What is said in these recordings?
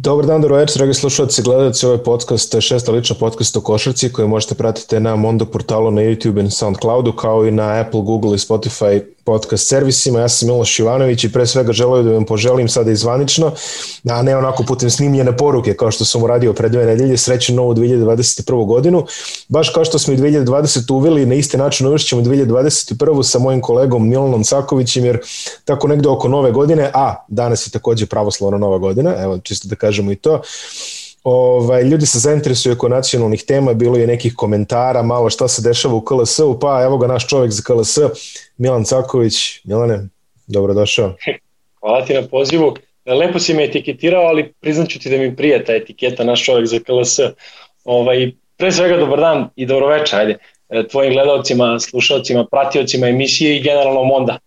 Dobar dan, dobro večer, dragi slušalci, gledalci, ovo je podcast, šesta lična podcast o košarci koji možete pratiti na Mondo portalu na YouTube i Soundcloudu kao i na Apple, Google i Spotify podcast servisima. Ja sam Miloš Ivanović i pre svega želeo da vam poželim sada izvanično, a ne onako putem snimljene poruke kao što sam uradio pre dve nedelje, sreću novu 2021. godinu. Baš kao što smo i 2020 uveli, na isti način uvešćemo 2021. sa mojim kolegom Milanom Cakovićem, jer tako negde oko nove godine, a danas je takođe pravoslavna nova godina, evo čisto da kažemo i to, ovaj, ljudi se zainteresuju oko nacionalnih tema, bilo je nekih komentara, malo šta se dešava u KLS-u, pa evo ga naš čovek za KLS, Milan Caković. Milane, dobrodošao. Hvala ti na pozivu. Lepo si me etiketirao, ali priznaću ti da mi prije ta etiketa, naš čovek za KLS. Ovaj, pre svega dobar dan i dobroveče, ajde, e, tvojim gledalcima, slušalcima, pratiocima emisije i generalno Monda.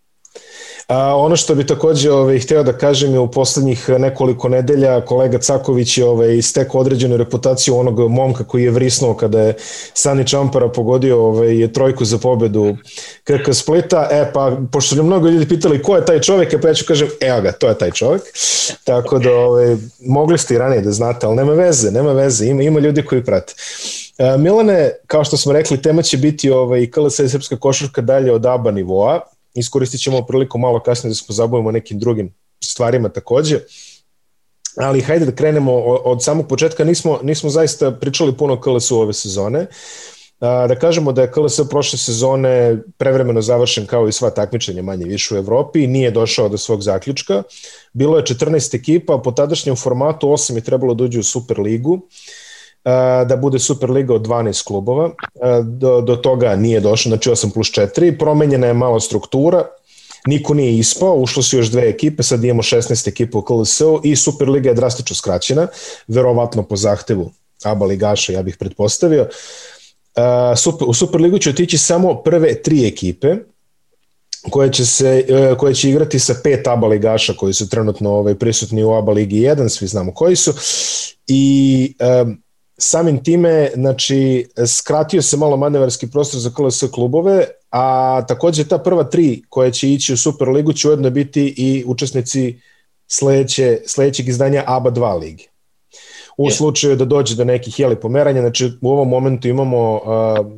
A, ono što bi takođe ovaj, hteo da kažem je u poslednjih nekoliko nedelja kolega Caković je ovaj, stekao određenu reputaciju onog momka koji je vrisnuo kada je Sani Čampara pogodio ovaj, trojku za pobedu KK Splita. E pa, pošto su mnogo ljudi pitali ko je taj čovek, pa ja ću kažem, evo ga, to je taj čovek. Tako da ovaj, mogli ste i ranije da znate, ali nema veze, nema veze, ima, ima ljudi koji prate. Milane, kao što smo rekli, tema će biti ovaj, KLS srpska košarka dalje od ABA nivoa iskoristit ćemo priliku malo kasnije da se pozabavimo nekim drugim stvarima takođe. Ali hajde da krenemo od samog početka, nismo, nismo zaista pričali puno KLS-u ove sezone. Da kažemo da je KLS prošle sezone prevremeno završen kao i sva takmičenja manje više u Evropi nije došao do svog zaključka. Bilo je 14 ekipa, po tadašnjem formatu 8 je trebalo da uđe u Superligu. ligu da bude Superliga od 12 klubova. Do, do toga nije došlo, znači 8 plus 4. Promenjena je malo struktura, niko nije ispao, ušlo su još dve ekipe, sad imamo 16 ekipa u KLS-u i Superliga je drastično skraćena, verovatno po zahtevu ABA ligaša, ja bih pretpostavio. Super, u Superligu će otići samo prve tri ekipe, koje će, se, e, koje će igrati sa pet ABA ligaša koji su trenutno ovaj, prisutni u ABA ligi 1, svi znamo koji su. I um, samim time, znači, skratio se malo manevarski prostor za KLS klubove, a takođe ta prva tri koja će ići u Superligu će ujedno biti i učesnici sledeće, sledećeg izdanja ABA 2 lige. U yes. slučaju da dođe do nekih jeli pomeranja, znači u ovom momentu imamo uh,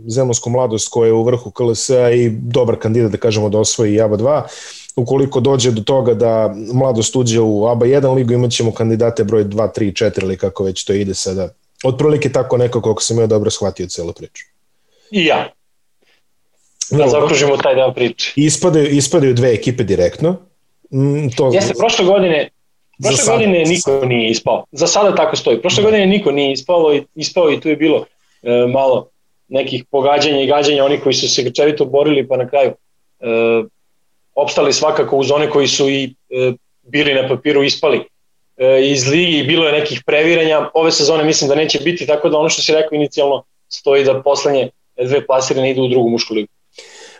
zemlonsku mladost koja je u vrhu KLS i dobar kandidat da kažemo da osvoji ABA 2. Ukoliko dođe do toga da mladost uđe u ABA 1 ligu, imat ćemo kandidate broj 2, 3, 4 ili kako već to ide sada Otprilike tako neko koliko sam ja dobro shvatio celu priču. I ja. Da zaokružimo taj deo priče. Ispadaju, ispadaju dve ekipe direktno. Mm, to Jeste, prošle godine Prošle sada, godine niko nije ispao. Za sada tako stoji. Prošle da. godine niko nije ispao i, ispao i tu je bilo e, malo nekih pogađanja i gađanja, oni koji su se grčevito borili pa na kraju e, opstali svakako uz one koji su i e, bili na papiru ispali. E, iz ligi bilo je nekih previranja. Ove sezone mislim da neće biti, tako da ono što si rekao inicijalno stoji da poslednje dve plasirane idu u drugu mušku ligu.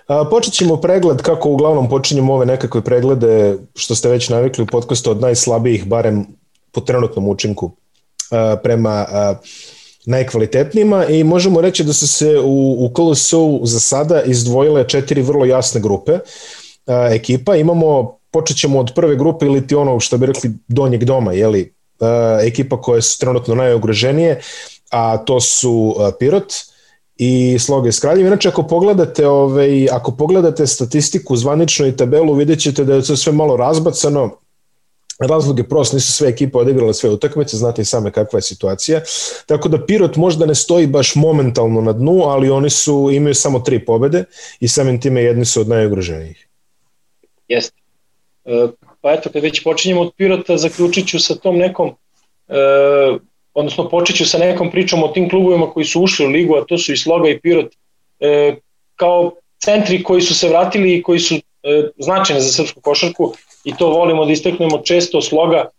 A, počet ćemo pregled, kako uglavnom počinjemo ove nekakve preglede, što ste već navikli u podcastu, od najslabijih, barem po trenutnom učinku, a, prema a, najkvalitetnijima i možemo reći da su se u, u KLS-u za sada izdvojile četiri vrlo jasne grupe a, ekipa. Imamo počet ćemo od prve grupe ili ti ono što bi rekli donjeg doma, jeli, uh, ekipa koje su trenutno najugroženije, a to su uh, Pirot i Sloga iz Kraljeva. Inače, ako pogledate, ovaj, ako pogledate statistiku zvanično i tabelu, vidjet ćete da je sve malo razbacano, Razlog je prost, nisu sve ekipe odigrale sve utakmice, znate i same kakva je situacija. Tako da Pirot možda ne stoji baš momentalno na dnu, ali oni su imaju samo tri pobede i samim time jedni su od najugroženijih. Jeste. E, pa eto, kad već počinjemo od Pirota, zaključit ću sa tom nekom, e, odnosno počet ću sa nekom pričom o tim klubovima koji su ušli u ligu, a to su i Sloga i Pirot, e, kao centri koji su se vratili i koji su e, značajni za srpsku košarku i to volimo da isteknemo često Sloga e,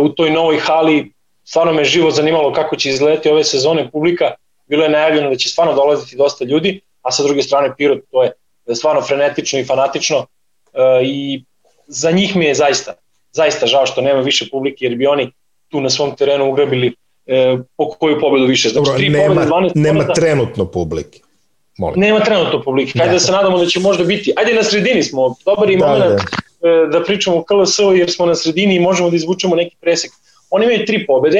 u toj novoj hali, stvarno me živo zanimalo kako će izgledati ove sezone. Publika, bilo je najavljeno da će stvarno dolaziti dosta ljudi, a sa druge strane Pirot to je stvarno frenetično i fanatično e, i za njih mi je zaista, zaista žao što nema više publike, jer bi oni tu na svom terenu ugrabili e, po koju pobedu više. Znači, Dobro, nema, pobede, 12 nema pobeda, trenutno publike. Molim. Nema trenutno publike. Hajde da. da se nadamo da će možda biti. Ajde na sredini smo. Dobar i da, moment da. E, da pričamo o KLS-u jer smo na sredini i možemo da izvučemo neki presek Oni imaju tri pobede,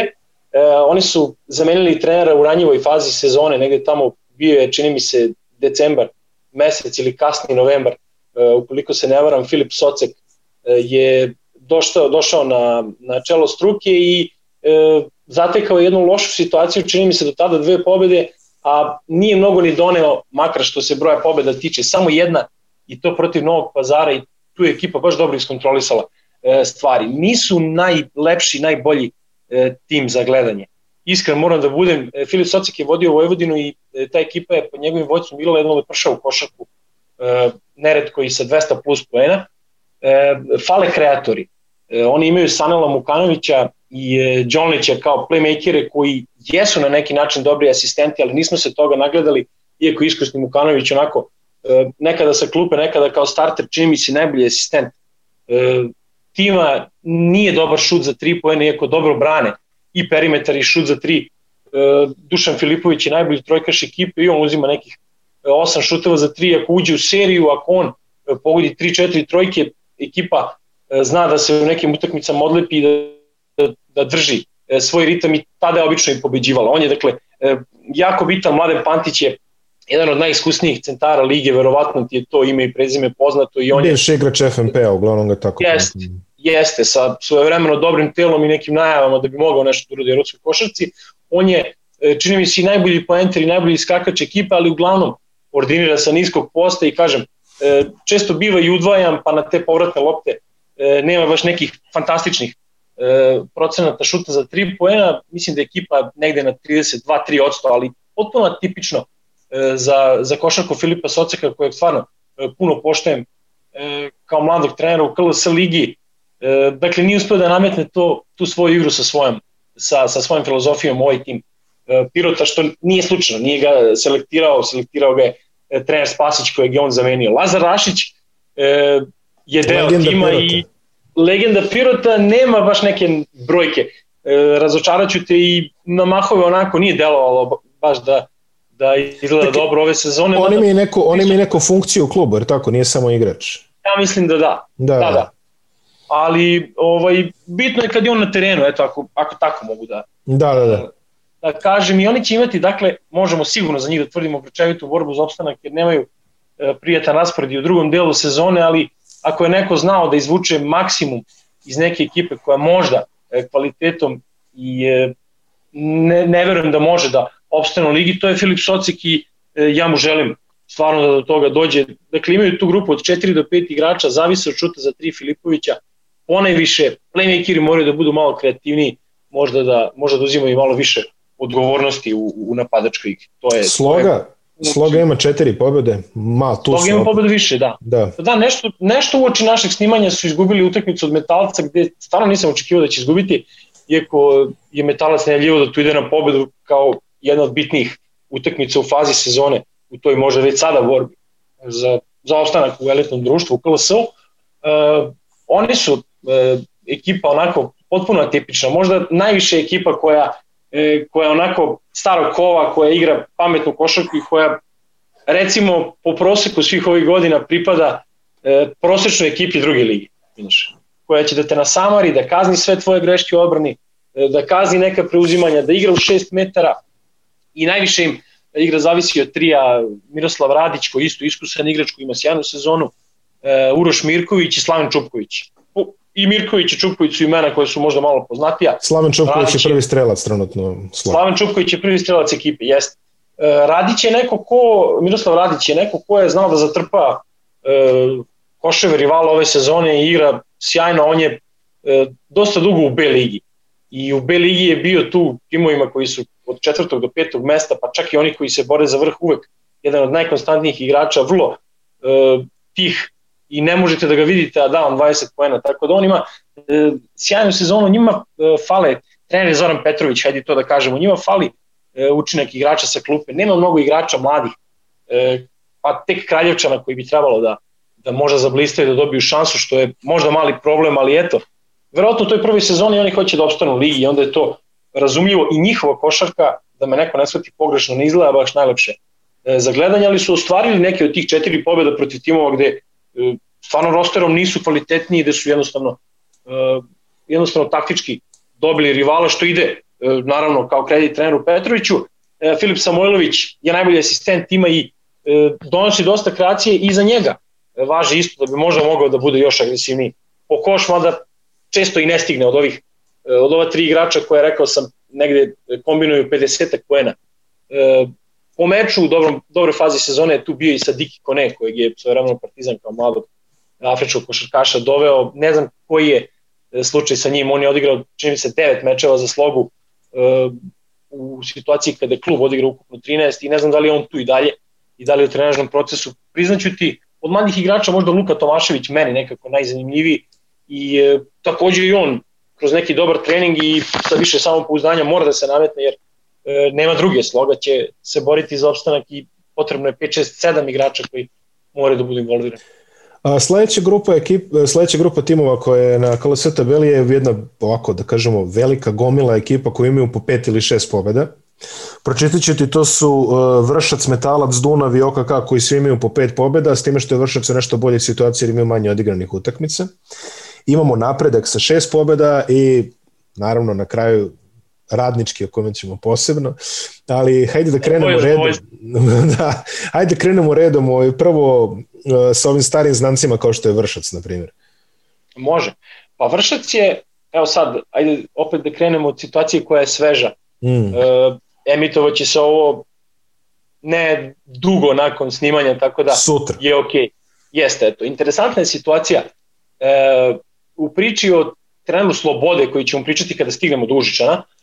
e, oni su zamenili trenera u ranjivoj fazi sezone, negde tamo bio je, čini mi se, decembar mesec ili kasni novembar, e, ukoliko se ne varam, Filip Socek je došao, došao na, na čelo struke i e, zatekao jednu lošu situaciju, čini mi se do tada dve pobede, a nije mnogo ni doneo, makar što se broja pobeda tiče, samo jedna i to protiv Novog pazara i tu je ekipa baš dobro iskontrolisala e, stvari. Nisu najlepši, najbolji e, tim za gledanje. Iskren moram da budem, e, Filip Socek je vodio Vojvodinu i e, ta ekipa je po njegovim vojcom bila jedno leprša u košarku, e, neretko i sa 200 plus poena. E, fale kreatori. E, oni imaju Sanela Mukanovića i e, Đonlića kao playmakere koji jesu na neki način dobri asistenti, ali nismo se toga nagledali, iako iskusni Mukanović onako e, nekada sa klupe, nekada kao starter, čini mi se najbolji asistent e, tima, nije dobar šut za tri pojene, iako dobro brane i perimetar i šut za tri. Dušan Filipović je najbolji trojkaš ekipe i on uzima nekih osam šuteva za tri, ako uđe u seriju, ako on pogodi 3-4 trojke, ekipa zna da se u nekim utakmicama odlepi i da da drži e, svoj ritam i tada je obično i pobeđivala. On je, dakle, e, jako bitan, Mladen Pantić je jedan od najiskusnijih centara lige, verovatno ti je to ime i prezime poznato. I on Bivši igrač FNP-a, uglavnom ga tako. Jeste, jeste, sa svojevremeno dobrim telom i nekim najavama da bi mogao nešto da urodi rodskoj košarci. On je, e, čini mi se, i najbolji poenter i najbolji skakač ekipa, ali uglavnom ordinira sa niskog posta i kažem, često biva i udvajam, pa na te povratne lopte nema baš nekih fantastičnih e, procenata šuta za 3 poena, mislim da je ekipa negde na 32-3 odsto, ali potpuno tipično e, za, za košarku Filipa Soceka kojeg stvarno e, puno poštojem e, kao mladog trenera u KLS ligi, e, dakle nije uspio da nametne to, tu svoju igru sa svojom, sa, sa svojom filozofijom ovaj tim. E, Pirota, što nije slučajno, nije ga selektirao, selektirao ga je e, trener Spasić kojeg je on zamenio. Lazar Rašić e, je deo Legenda tima Pirota. i legenda Pirota nema baš neke brojke. E, razočaraću te i na mahove onako nije delovalo baš da da izgleda Tako, dobro ove sezone. On ima i neku, on ima i neku funkciju u klubu, jer tako, nije samo igrač. Ja mislim da da. Da, da. da. Ali ovaj, bitno je kad je on na terenu, eto, ako, ako tako mogu da, da, da, da. Da kažem. I oni će imati, dakle, možemo sigurno za njih da tvrdimo grčevitu borbu za opstanak, jer nemaju e, prijatan raspored i u drugom delu sezone, ali ako je neko znao da izvuče maksimum iz neke ekipe koja možda e, kvalitetom i e, ne, ne verujem da može da opstane u ligi, to je Filip Socik i ja mu želim stvarno da do toga dođe. Dakle, imaju tu grupu od 4 do 5 igrača, zavise od šuta za 3 Filipovića, ponajviše playmakeri moraju da budu malo kreativniji, možda da, možda da uzimaju malo više odgovornosti u, u napadačkoj igri. To je, Sloga, to je, Sloga ima četiri pobjede, ma tu Sloga ima pobjede više, da. Da, da nešto, nešto uoči našeg snimanja su izgubili utakmicu od Metalca gde stvarno nisam očekivao da će izgubiti, iako je Metalac najavljivo da tu ide na pobedu kao jedna od bitnijih utakmica u fazi sezone, u toj može već sada borbi za, za ostanak u elitnom društvu u KLS-u. Uh, oni su uh, ekipa onako potpuno atipična, možda najviše ekipa koja e, koja je onako starog kova, koja igra pametnu košarku i koja recimo po proseku svih ovih godina pripada e, prosečnoj ekipi druge ligi, inače, koja će da te nasamari, da kazni sve tvoje greške u obrani, e, da kazni neka preuzimanja, da igra u 6 metara i najviše im igra zavisi od trija Miroslav Radić koji isto iskusan igrač koji ima sjajnu sezonu, e, Uroš Mirković i Slaven Čupković i Mirković i Čupković su imena koje su možda malo poznatija. Slaven Čupković je prvi strelac trenutno. Slaven Čupković je prvi strelac ekipe, jeste. Radić je neko ko, Miroslav Radić je neko ko je znao da zatrpa e, koševe rivala ove sezone i igra sjajno, on je e, dosta dugo u B ligi. I u B ligi je bio tu timovima koji su od četvrtog do petog mesta, pa čak i oni koji se bore za vrh uvek jedan od najkonstantnijih igrača, vrlo e, tih i ne možete da ga vidite, a da on 20 poena, tako da on ima e, sjajnu sezonu, njima e, fale, trener Zoran Petrović, hajde to da kažemo, njima fali e, učinak igrača sa klupe, nema mnogo igrača mladih, e, pa tek Kraljevčana koji bi trebalo da, da možda zablistaju da dobiju šansu, što je možda mali problem, ali eto, verovatno u toj prvoj sezoni oni hoće da opstanu u ligi i onda je to razumljivo i njihova košarka, da me neko ne shvati pogrešno, ne izgleda baš najlepše e, za gledanje, ali su ostvarili neke od tih četiri pobjeda protiv timova gde stvarno rosterom nisu kvalitetniji, da su jednostavno uh, jednostavno taktički dobili rivala što ide naravno kao kredit treneru Petroviću. Filip Samojlović je najbolji asistent tima i donosi dosta kreacije i za njega važi isto da bi možda mogao da bude još agresivniji po koš, mada često i ne stigne od ovih od ova tri igrača koje rekao sam negde kombinuju 50 poena. Po meču u dobrom, dobroj fazi sezone je tu bio i Sadiki Kone kojeg je svojevremeno Partizan kao mladog afričkog košarkaša doveo. Ne znam koji je e, slučaj sa njim, on je odigrao čini se devet mečeva za slogu e, u situaciji kada je klub odigrao ukupno 13 i ne znam da li je on tu i dalje i da li je u trenažnom procesu. Priznaću ti, od mladih igrača možda Luka Tomašević meni nekako najzanimljiviji i e, takođe i on kroz neki dobar trening i sa više samopouzdanja mora da se nametne jer nema druge sloga će se boriti za opstanak i potrebno je 5, 6, 7 igrača koji moraju da budu involvirani. A sledeća grupa ekip, sledeća grupa timova koja je na KLS tabeli je jedna ovako da kažemo velika gomila ekipa koji imaju po pet ili šest pobeda. Pročitat ću ti, to su uh, Vršac, Metalac, Dunav i OKK koji svi imaju po pet pobeda, s time što je Vršac u nešto bolje situacije jer imaju manje odigranih utakmica. Imamo napredak sa šest pobeda i naravno na kraju radnički o kome ćemo posebno, ali hajde da krenemo redom. da, hajde da krenemo redom ovaj, prvo uh, sa ovim starim znancima kao što je Vršac, na primjer. Može. Pa Vršac je, evo sad, ajde opet da krenemo od situacije koja je sveža. Mm. Uh, emitovaće se ovo ne dugo nakon snimanja, tako da Sutra. je okej. Okay. Jeste, eto. Interesantna je situacija. E, u priči o trenu slobode koji ćemo pričati kada stignemo do Užičana, e,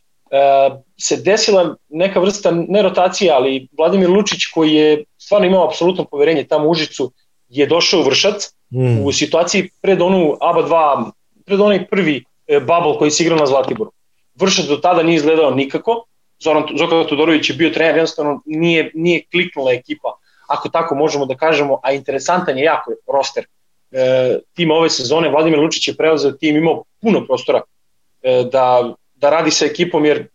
se desila neka vrsta ne rotacije, ali Vladimir Lučić koji je stvarno imao apsolutno poverenje tamo u Užicu je došao u Vršac mm. u situaciji pred onu ABA 2, pred onaj prvi e, bubble koji se igrao na Zlatiboru. Vršac do tada nije izgledao nikako, Zoran, Zoran Todorović je bio trener, jednostavno nije, nije kliknula ekipa, ako tako možemo da kažemo, a interesantan je jako roster e, tima ove sezone, Vladimir Lučić je preuzeo tim, imao puno prostora e, da, da radi sa ekipom, jer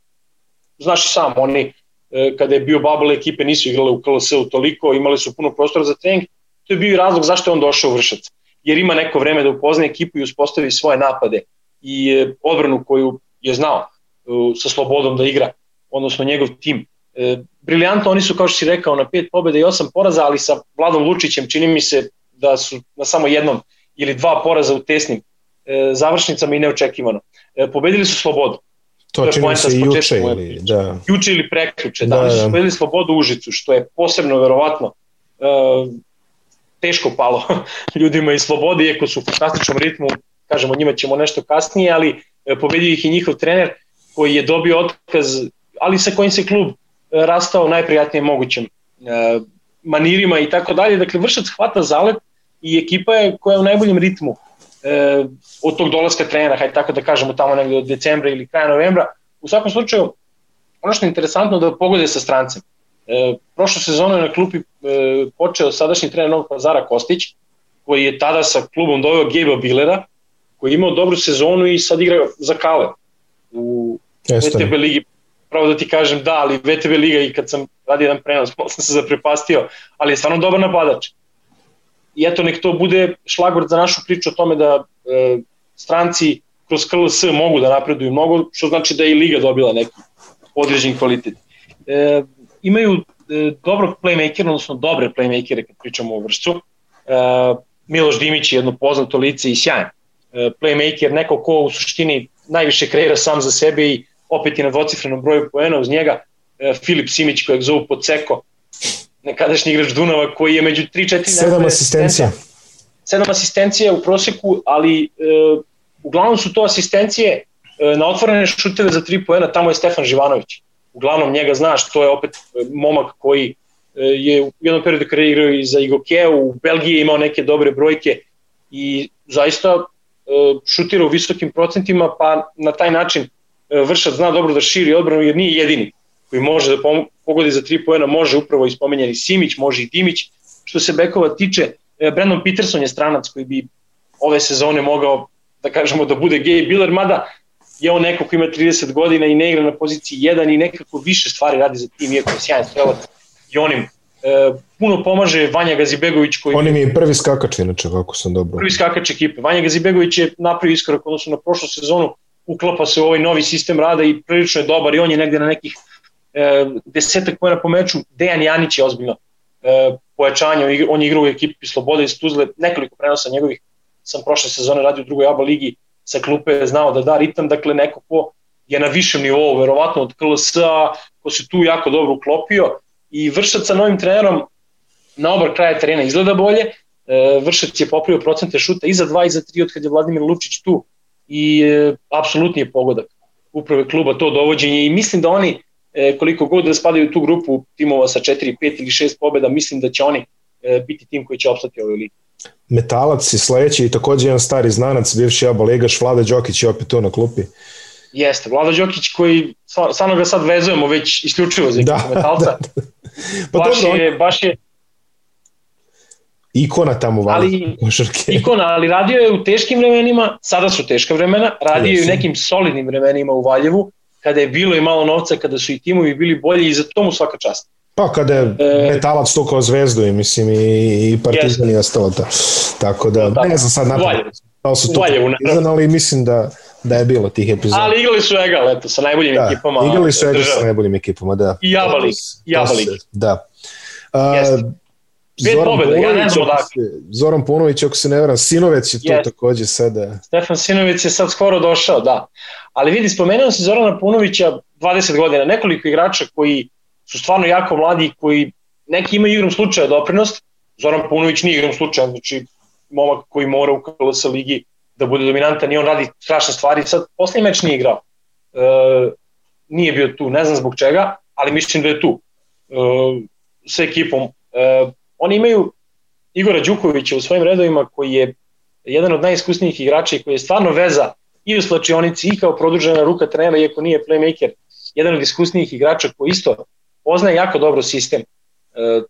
znaš sam, oni e, kada je bio bubble ekipe nisu igrale u KLS-u toliko, imali su puno prostora za trening, to je bio i razlog zašto je on došao u Vršac, jer ima neko vreme da upozna ekipu i uspostavi svoje napade i e, odbranu koju je znao e, sa slobodom da igra, odnosno njegov tim. Briljantno, oni su, kao što si rekao, na pet pobjede i osam poraza, ali sa Vladom Lučićem čini mi se da su na samo jednom ili dva poraza u tesnim završnicama i neočekivano. Pobedili su slobodu. To, to čini se i juče ili, da. Juče ili preključe, da, da, da. pobedili slobodu Užicu, što je posebno verovatno e, teško palo ljudima iz slobode, iako su u fantastičnom ritmu, kažemo njima ćemo nešto kasnije, ali e, pobedio ih i njihov trener koji je dobio otkaz, ali sa kojim se klub e, rastao najprijatnije mogućem e, manirima i tako dalje. Dakle, Vršac hvata zalet i ekipa je koja je u najboljem ritmu e, od tog dolaska trenera, hajde tako da kažemo tamo negde od decembra ili kraja novembra. U svakom slučaju, ono što je interesantno da pogode sa strancem. E, prošle sezonu je na klupi e, počeo sadašnji trener Novog Pazara Kostić, koji je tada sa klubom doveo Gejba Billera, koji je imao dobru sezonu i sad igra za Kale u VTB ligi. Pravo da ti kažem da, ali VTB liga i kad sam radio jedan prenos, sam se zaprepastio, ali je stvarno dobar napadač i eto nek to bude šlagvord za našu priču o tome da e, stranci kroz KLS mogu da napreduju mnogo, što znači da je i Liga dobila neki određen kvalitet. E, imaju e, dobrog playmakera, odnosno dobre playmakere kad pričamo o vršcu. E, Miloš Dimić je jedno poznato lice i sjajan e, playmaker, neko ko u suštini najviše kreira sam za sebe i opet je na dvocifrenom broju poena uz njega. E, Filip Simić kojeg zovu Poceko, nekadašnji igrač Dunava koji je među 3-4 sedam asistencija. Sedam asistencija u proseku, ali e, uglavnom su to asistencije e, na otvorene šuteve za 3 poena, tamo je Stefan Živanović. Uglavnom njega znaš, to je opet e, momak koji e, je u jednom periodu igrao i za Igokeu, u Belgiji je imao neke dobre brojke i zaista e, šutira u visokim procentima, pa na taj način e, Vršac zna dobro da širi odbranu jer nije jedini koji može da pogodi za tri poena, može upravo ispomenjeni Simić, može i Dimić. Što se bekova tiče, e, Brandon Peterson je stranac koji bi ove sezone mogao, da kažemo, da bude gay Biller, mada je on neko ko ima 30 godina i ne igra na poziciji 1 i nekako više stvari radi za tim, iako je sjajan strelac i onim e, puno pomaže Vanja Gazibegović koji... On im je prvi skakač inače, kako sam dobro. Prvi skakač ekipe. Vanja Gazibegović je napravio iskorak odnosno na prošlu sezonu uklapa se u ovaj novi sistem rada i prilično je dobar i on je negde na nekih e, desetak pojena po meču. Dejan Janić je ozbiljno e, pojačanje, on je igrao u ekipi Slobode iz Tuzle, nekoliko prenosa njegovih sam prošle sezone radio u drugoj ABA ligi sa klupe znao da da ritam, dakle neko ko je na višem nivou, verovatno od KLS-a, ko se tu jako dobro uklopio i vršac sa novim trenerom na obar kraja terena izgleda bolje, e, vršac je popravio procente šuta i za 2 i za 3 od kad je Vladimir Lučić tu i e, apsolutni je pogodak uprave kluba to dovođenje i mislim da oni e, koliko god da spadaju u tu grupu timova sa 4, 5 ili 6 pobeda, mislim da će oni e, biti tim koji će opstati ovoj ligi. Metalac i sledeći i takođe jedan stari znanac, bivši aba ligaš, Vlada Đokić je opet tu na klupi. Jeste, Vlada Đokić koji, stvarno ga sad vezujemo već isključivo za da, metalca. Da, da. Pa baš, dobro, je, baš je ikona tamo vali ali, košarke. Ikona, ali radio je u teškim vremenima, sada su teška vremena, radio je u nekim solidnim vremenima u Valjevu, kada je bilo i malo novca, kada su i timovi bili bolji i za tomu svaka čast. Pa kada je e, metalac to kao zvezdu i mislim i, i partizan i ostalo ta. Tako da, da ne znam sad napraviti da su to partizan, ali mislim da, da je bilo tih epizoda. Ali igrali su Egal, eto, sa najboljim da, ekipama. Igrali su Egal sa najboljim ekipama, da. I Jabalik, Jabalik. Da. Uh, Pet Zoran pobjeda, ja ne znam odakle. Zoran Punović, ako se ne vram, Sinovec je to yes. takođe sada. Stefan Sinović je sad skoro došao, da. Ali vidi, spomenuo se Zorana Punovića 20 godina, nekoliko igrača koji su stvarno jako mladi, koji neki imaju igrom slučaja doprinost, Zoran Punović nije igrom slučaja, znači momak koji mora u KLS ligi da bude dominantan i on radi strašne stvari. Sad, poslednji meč nije igrao. E, nije bio tu, ne znam zbog čega, ali mislim da je tu. E, sa ekipom. E, oni imaju Igora Đukovića u svojim redovima koji je jedan od najiskusnijih igrača i koji je stvarno veza i u slačionici i kao produžena ruka trenera, iako nije playmaker, jedan od iskusnijih igrača koji isto poznaje jako dobro sistem e,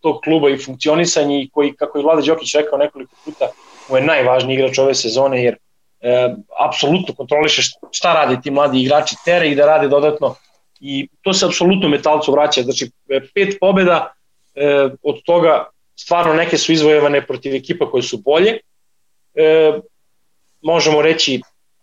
tog kluba i funkcionisanje i koji, kako je Vlada Đokić rekao nekoliko puta, mu je najvažniji igrač ove sezone jer e, apsolutno kontroliše šta rade ti mladi igrači, tere i da rade dodatno i to se apsolutno metalcu vraća, znači e, pet pobeda, e, od toga stvarno neke su izvojevane protiv ekipa koje su bolje, e, možemo reći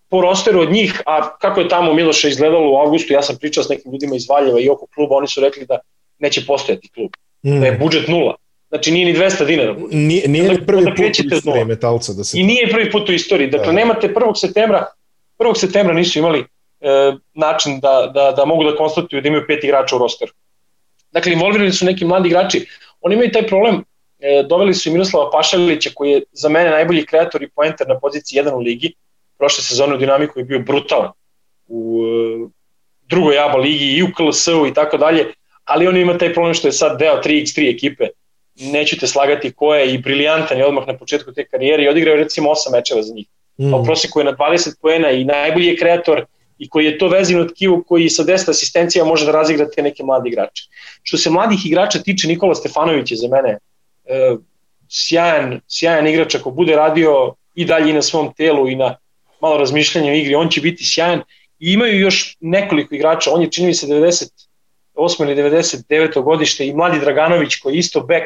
po rosteru od njih, a kako je tamo Miloša izgledalo u avgustu, ja sam pričao s nekim ljudima iz Valjeva i oko kluba, oni su rekli da neće postojati klub, mm. da je budžet nula. Znači nije ni 200 dinara. Nije, nije ni prvi put u istoriji metalca da se... I nije prvi put u istoriji. Dakle, da. nemate 1. septembra, 1. septembra nisu imali e, način da, da, da mogu da konstatuju da imaju pet igrača u rosteru. Dakle, involvirani su neki mladi igrači. Oni imaju taj problem, doveli su i Miroslava Pašalića, koji je za mene najbolji kreator i poenter na poziciji 1 u ligi, prošle sezone u dinamiku je bio brutalan u e, drugoj ABA ligi i u KLS-u i tako dalje, ali on ima taj problem što je sad deo 3x3 ekipe, neću te slagati ko je i briljantan je odmah na početku te karijere i odigrao recimo 8 mečeva za njih. Mm. Pa proseku je na 20 poena i najbolji je kreator i koji je to vezin od kivu koji sa 10 asistencija može da razigra te neke mladi igrače. Što se mladih igrača tiče, Nikola Stefanović je za mene e, sjajan, sjajan igrač ako bude radio i dalje i na svom telu i na malo razmišljanja o igri, on će biti sjajan i imaju još nekoliko igrača, on je čini mi se 98. ili 99. godište i Mladi Draganović koji je isto bek,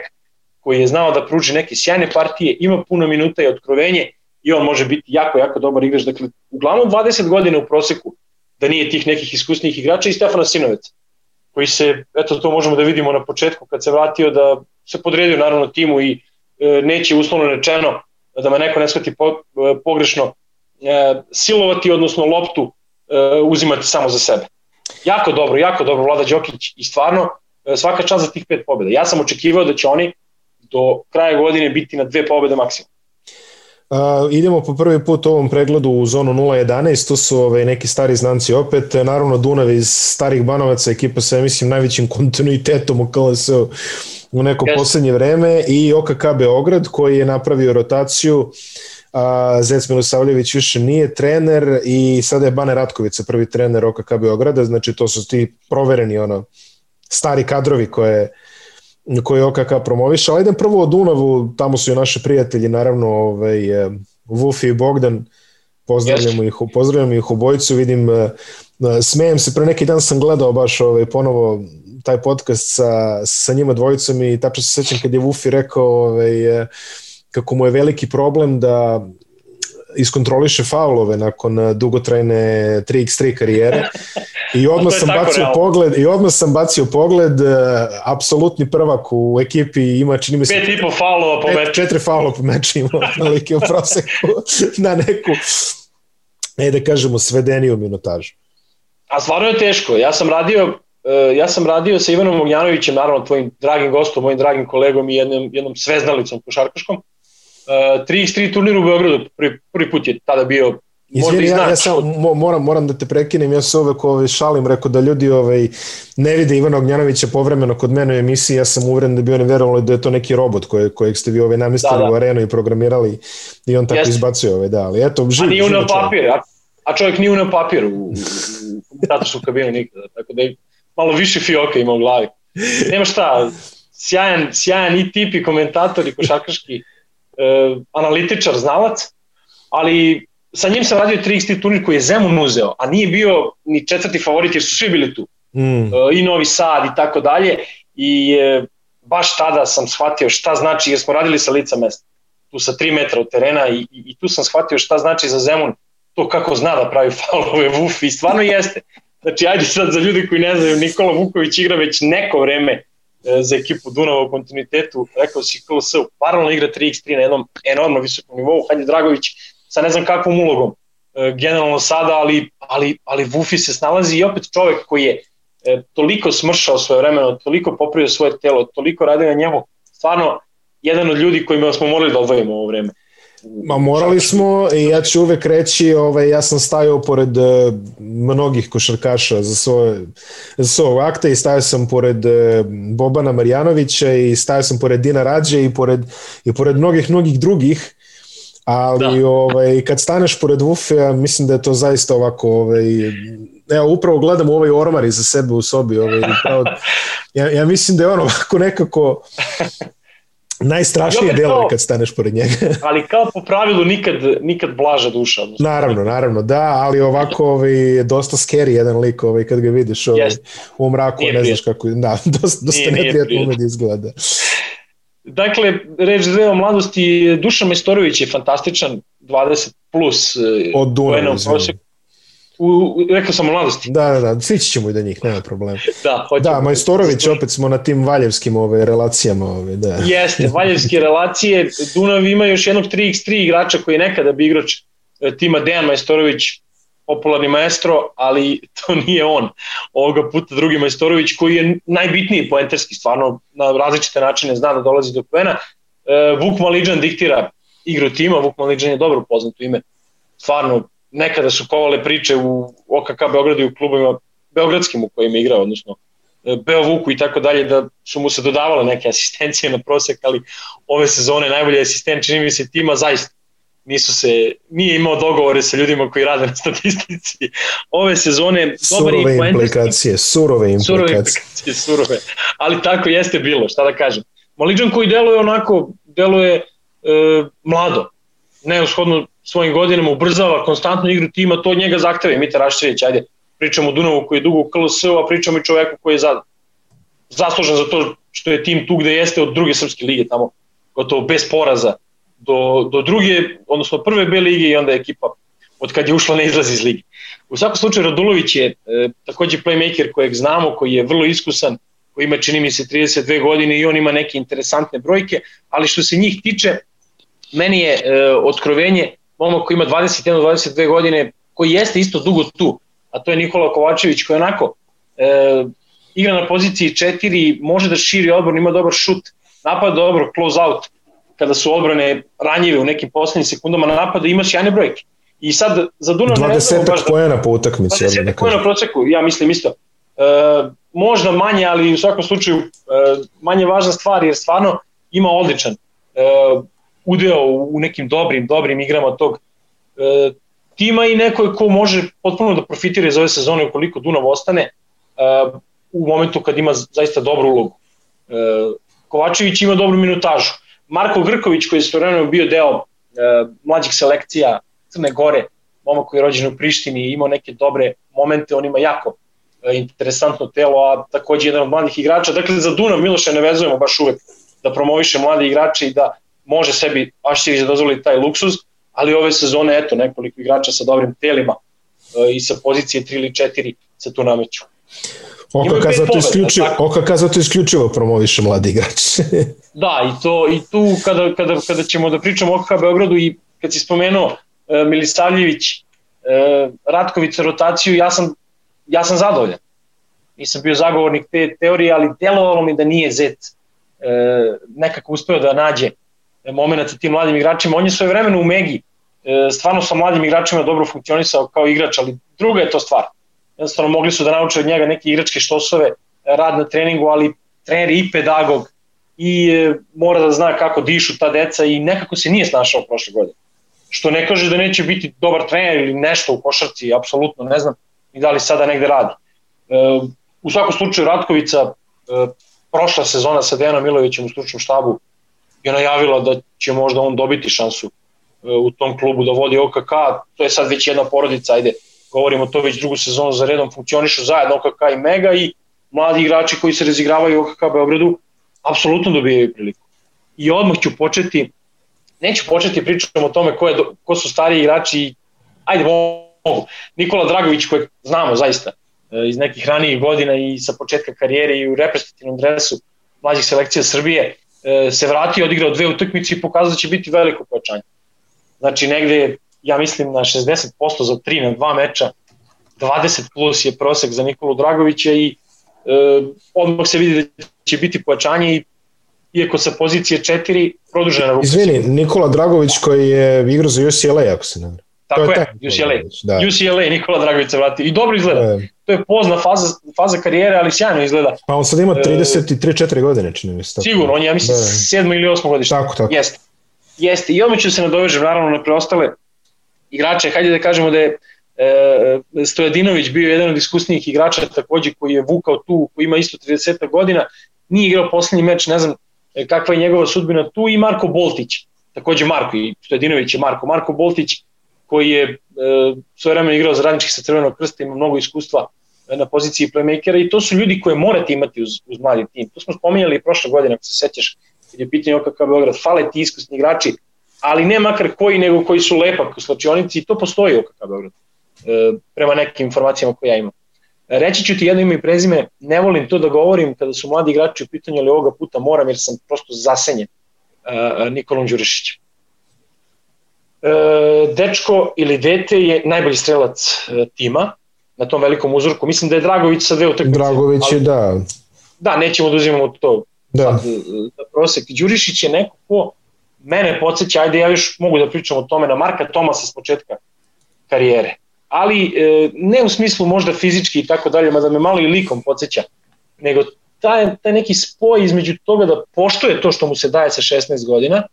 koji je znao da pruži neke sjajne partije, ima puno minuta i otkrovenje i on može biti jako, jako dobar igrač. Dakle, uglavnom 20 godina u proseku da nije tih nekih iskusnih igrača i Stefana Sinovec, koji se, eto to možemo da vidimo na početku kad se vratio da se podredio naravno timu i e, neće uslovno rečeno da me neko ne shvati po, e, pogrešno e, silovati, odnosno loptu e, uzimati samo za sebe. Jako dobro, jako dobro Vlada Đokić i stvarno e, svaka čast za tih pet pobjeda. Ja sam očekivao da će oni do kraja godine biti na dve pobjede maksimum. Uh, idemo po prvi put ovom pregledu u zonu 0.11, to su ove, neki stari znanci opet, naravno Dunav iz starih banovaca, ekipa sa, mislim, najvećim kontinuitetom u KLS-u u neko yes. poslednje vreme i OKK Beograd koji je napravio rotaciju a Zec Milosavljević više nije trener i sada je Bane Ratkovica prvi trener OKK Beograda, znači to su ti provereni ono stari kadrovi koje koje OKK promoviše, ali idem prvo o Dunavu, tamo su i naši prijatelji, naravno ovaj, Vufi i Bogdan, pozdravljamo ih, pozdravljamo ih obojicu, vidim, e, e, smejem se, pre neki dan sam gledao baš ovaj, ponovo taj podcast sa, sa njima dvojicom i tačno se sećam kad je Vufi rekao ovaj, kako mu je veliki problem da iskontroliše faulove nakon dugotrajne 3x3 karijere. I odmah sam bacio realno. pogled i odmah sam bacio pogled apsolutni prvak u ekipi ima čini mi se pet i po faulova po meču. četiri faulova po meču ima otprilike u proseku na neku e da kažemo svedeniju minutažu. A stvarno je teško. Ja sam radio Uh, ja sam radio sa Ivanom Ognjanovićem, naravno tvojim dragim gostom, mojim dragim kolegom i jednom, jednom sveznalicom košarkaškom. Uh, 3x3 turnir u Beogradu, prvi, prvi put je tada bio Izvini, ja, ja sam, moram, moram da te prekinem, ja se uvek ovaj, šalim, rekao da ljudi ovaj, ne vide Ivana Ognjanovića povremeno kod mene u emisiji, ja sam uveren da bi oni verovali da je to neki robot koje, kojeg ste vi ovaj, namestili da, da. u arenu i programirali i on tako Jeste. izbacuje ovaj, da, ali eto, živ, A nije na papir, a, a čovjek nije na papir u, u, u, u kabinu nikada, tako da je malo više fioka ima u glavi. Nema šta, sjajan, sjajan i tip i komentator i košarkaški e, analitičar, znalac, ali sa njim sam radio 3x3 turnir koji je Zemun uzeo, a nije bio ni četvrti favorit jer su svi bili tu. Mm. E, I Novi Sad i tako dalje. I e, baš tada sam shvatio šta znači, jer smo radili sa lica mesta, tu sa 3 metra od terena i, i, i tu sam shvatio šta znači za Zemun to kako zna da pravi faulove Vuf i stvarno jeste. Znači, ajde sad za ljudi koji ne znaju, Nikola Vuković igra već neko vreme e, za ekipu Dunava u kontinuitetu, rekao si KLS, paralelno igra 3x3 na jednom enormno visokom nivou, Hajde Dragović sa ne znam kakvom ulogom, e, generalno sada, ali, ali, ali Vufi se snalazi i opet čovek koji je e, toliko smršao svoje vremeno, toliko popravio svoje telo, toliko radio na njemu, stvarno jedan od ljudi kojima smo morali da odvojimo ovo vreme. Ma morali smo i ja ću uvek reći, ovaj, ja sam stajao pored uh, mnogih košarkaša za svoje, za svoje akte i stajao sam pored uh, Bobana Marjanovića i stajao sam pored Dina Rađe i pored, i pored mnogih, mnogih drugih ali da. ovaj, kad staneš pored Vufe, mislim da je to zaista ovako ovaj, evo upravo gledam ovaj ormar iza sebe u sobi ovaj, pravo, ja, ja mislim da je on ovako nekako Najstrašnije delo je kad staneš pored njega. ali kao po pravilu nikad, nikad blaža duša. Odnosno. Naravno, naravno, da, ali ovako ovaj, dosta scary jedan lik ovaj, kad ga vidiš ovaj, u mraku, nije ne znaš kako, da, dosta, dosta neprijatno ume da izgleda. Dakle, reč dve o mladosti, Dušan Mestorović je fantastičan, 20 plus eh, od Dunava, u, rekao sam u mladosti. Da, da, da, sići ćemo i do njih, nema problema. da, hoćemo. Da, Majstorović, opet smo na tim valjevskim ove, relacijama. Ove, da. Jeste, valjevske relacije. Dunav ima još jednog 3x3 igrača koji je nekada bi igrač e, tima Dejan Majstorović, popularni maestro, ali to nije on. Ovoga puta drugi Majstorović koji je najbitniji poenterski, stvarno na različite načine zna da dolazi do poena. E, Vuk Maliđan diktira igru tima, Vuk Maliđan je dobro poznato ime, stvarno nekada su kovale priče u OKK Beogradu i u klubovima beogradskim u kojima igra, odnosno e, Beovuku i tako dalje, da su mu se dodavale neke asistencije na prosek, ali ove sezone najbolji asistent čini mi se tima zaista nisu se, nije imao dogovore sa ljudima koji rade na statistici. Ove sezone dobar surove implikacije, surove implikacije. Surove implikacije, surove. Ali tako jeste bilo, šta da kažem. Maliđan koji deluje onako, deluje e, mlado, neushodno svojim godinama ubrzava konstantnu igru tima, to njega zahteve Mita Raščević, ajde, pričamo o Dunavu koji je dugo u KLS-u, a pričamo i čoveku koji je za, zaslužen za to što je tim tu gde jeste od druge srpske lige tamo, gotovo bez poraza, do, do druge, odnosno prve B lige i onda ekipa od kad je ušla ne izlazi iz lige. U svakom slučaju Radulović je e, takođe playmaker kojeg znamo, koji je vrlo iskusan, koji ima čini mi se 32 godine i on ima neke interesantne brojke, ali što se njih tiče, meni je e, otkrovenje momak koji ima 21-22 godine, koji jeste isto dugo tu, a to je Nikola Kovačević koji onako e, igra na poziciji 4, može da širi odbranu, ima dobar šut, napada dobro, close out, kada su odbrane ranjive u nekim poslednjim sekundama napada, ima sjajne brojke. I sad za Dunav 20 da, pojena po utakmici. 20 da pojena proceku, ja mislim isto. E, možda manje, ali u svakom slučaju e, manje važna stvar, jer stvarno ima odličan e, udeo u nekim dobrim, dobrim igrama tog e, tima i neko ko može potpuno da profitira iz ove sezone ukoliko Dunav ostane e, u momentu kad ima zaista dobru ulogu. E, Kovačević ima dobru minutažu. Marko Grković koji je stvarno bio deo e, mlađih selekcija Crne Gore, momak koji je rođen u Prištini i imao neke dobre momente, on ima jako e, interesantno telo, a takođe jedan od mladih igrača. Dakle, za Dunav Miloša ne vezujemo baš uvek da promoviše mlade igrače i da može sebi Ašćević da dozvoli taj luksuz, ali ove sezone, eto, nekoliko igrača sa dobrim telima e, i sa pozicije 3 ili 4 se tu nameću. OKK zato, isključivo, OKK zato isključivo promoviše mladi igrač. da, i, to, i tu kada, kada, kada ćemo da pričamo o OKK Beogradu i kad si spomenuo e, Milisavljević, e, Ratkovica rotaciju, ja sam, ja sam zadovoljan. Nisam bio zagovornik te teorije, ali delovalo mi da nije Zet e, nekako uspeo da nađe moment sa tim mladim igračima. On je svoje vremeno u Megi e, stvarno sa mladim igračima dobro funkcionisao kao igrač, ali druga je to stvar jednostavno mogli su da nauče od njega neke igračke štosove, rad na treningu, ali trener i pedagog i e, mora da zna kako dišu ta deca i nekako se nije snašao prošle godine. Što ne kaže da neće biti dobar trener ili nešto u košarci, apsolutno ne znam i da li sada negde radi. E, u svakom slučaju Ratkovica e, prošla sezona sa Dejanom Milovićem u stručnom štabu je najavila da će možda on dobiti šansu u tom klubu da vodi OKK, to je sad već jedna porodica, ajde, govorimo to već drugu sezonu za redom, funkcionišu zajedno OKK i Mega i mladi igrači koji se razigravaju u OKK Beogradu apsolutno dobijaju priliku. I odmah ću početi, neću početi pričam o tome ko, je, ko su stariji igrači ajde mogu. Nikola Dragović kojeg znamo zaista e, iz nekih ranijih godina i sa početka karijere i u reprezentativnom dresu mlađih selekcija Srbije e, se vratio, odigrao dve utakmice i pokazao da će biti veliko pojačanje. Znači negde ja mislim na 60% za 3 na 2 meča, 20 plus je prosek za Nikolu Dragovića i e, odmah se vidi da će biti pojačanje i iako sa pozicije 4 produžena ruka. Izvini, Nikola Dragović koji je igrao za UCLA, ako se ne Tako to je, je UCLA. Da. UCLA Nikola Dragović se vrati. I dobro izgleda. E. To je pozna faza, faza karijere, ali sjajno izgleda. Pa on sad ima 33-4 e, godine, čini mi se. Sigurno, on je, ja mislim, da. 7 ili 8 godište. Tako, tako. Jeste. Jeste. I odmah ću se nadovežem, naravno, na preostale igrače, hajde da kažemo da je e, Stojadinović bio jedan od iskusnijih igrača takođe koji je vukao tu, koji ima isto 30 godina, nije igrao poslednji meč, ne znam e, kakva je njegova sudbina tu i Marko Boltić, takođe Marko i Stojadinović je Marko, Marko Boltić koji je e, svoje vremena igrao za radnički sa Crvenog krsta, ima mnogo iskustva na poziciji playmakera i to su ljudi koje morate imati uz, uz mladi tim. To smo spominjali i prošle godine, ako se sećaš, kad je pitanje OKK Beograd, fale ti iskusni igrači, ali ne makar koji, nego koji su lepak u slačionici i to postoji u KK Beograd, e, prema nekim informacijama koje ja imam. Reći ću ti jedno ime i prezime, ne volim to da govorim kada su mladi igrači u pitanju, ali ovoga puta moram jer sam prosto zasenjen e, Nikolom Đurišićem. E, dečko ili dete je najbolji strelac tima na tom velikom uzorku. Mislim da je Dragović sa dve utakmice. Dragović je, da. Da, nećemo da uzimamo to da. Sad, da prosek. Đurišić je neko ko mene podsjeća, ajde ja još mogu da pričam o tome, na Marka Tomasa s početka karijere. Ali e, ne u smislu možda fizički i tako dalje, mada me malo i likom podsjeća, nego taj, taj neki spoj između toga da poštuje to što mu se daje sa 16 godina,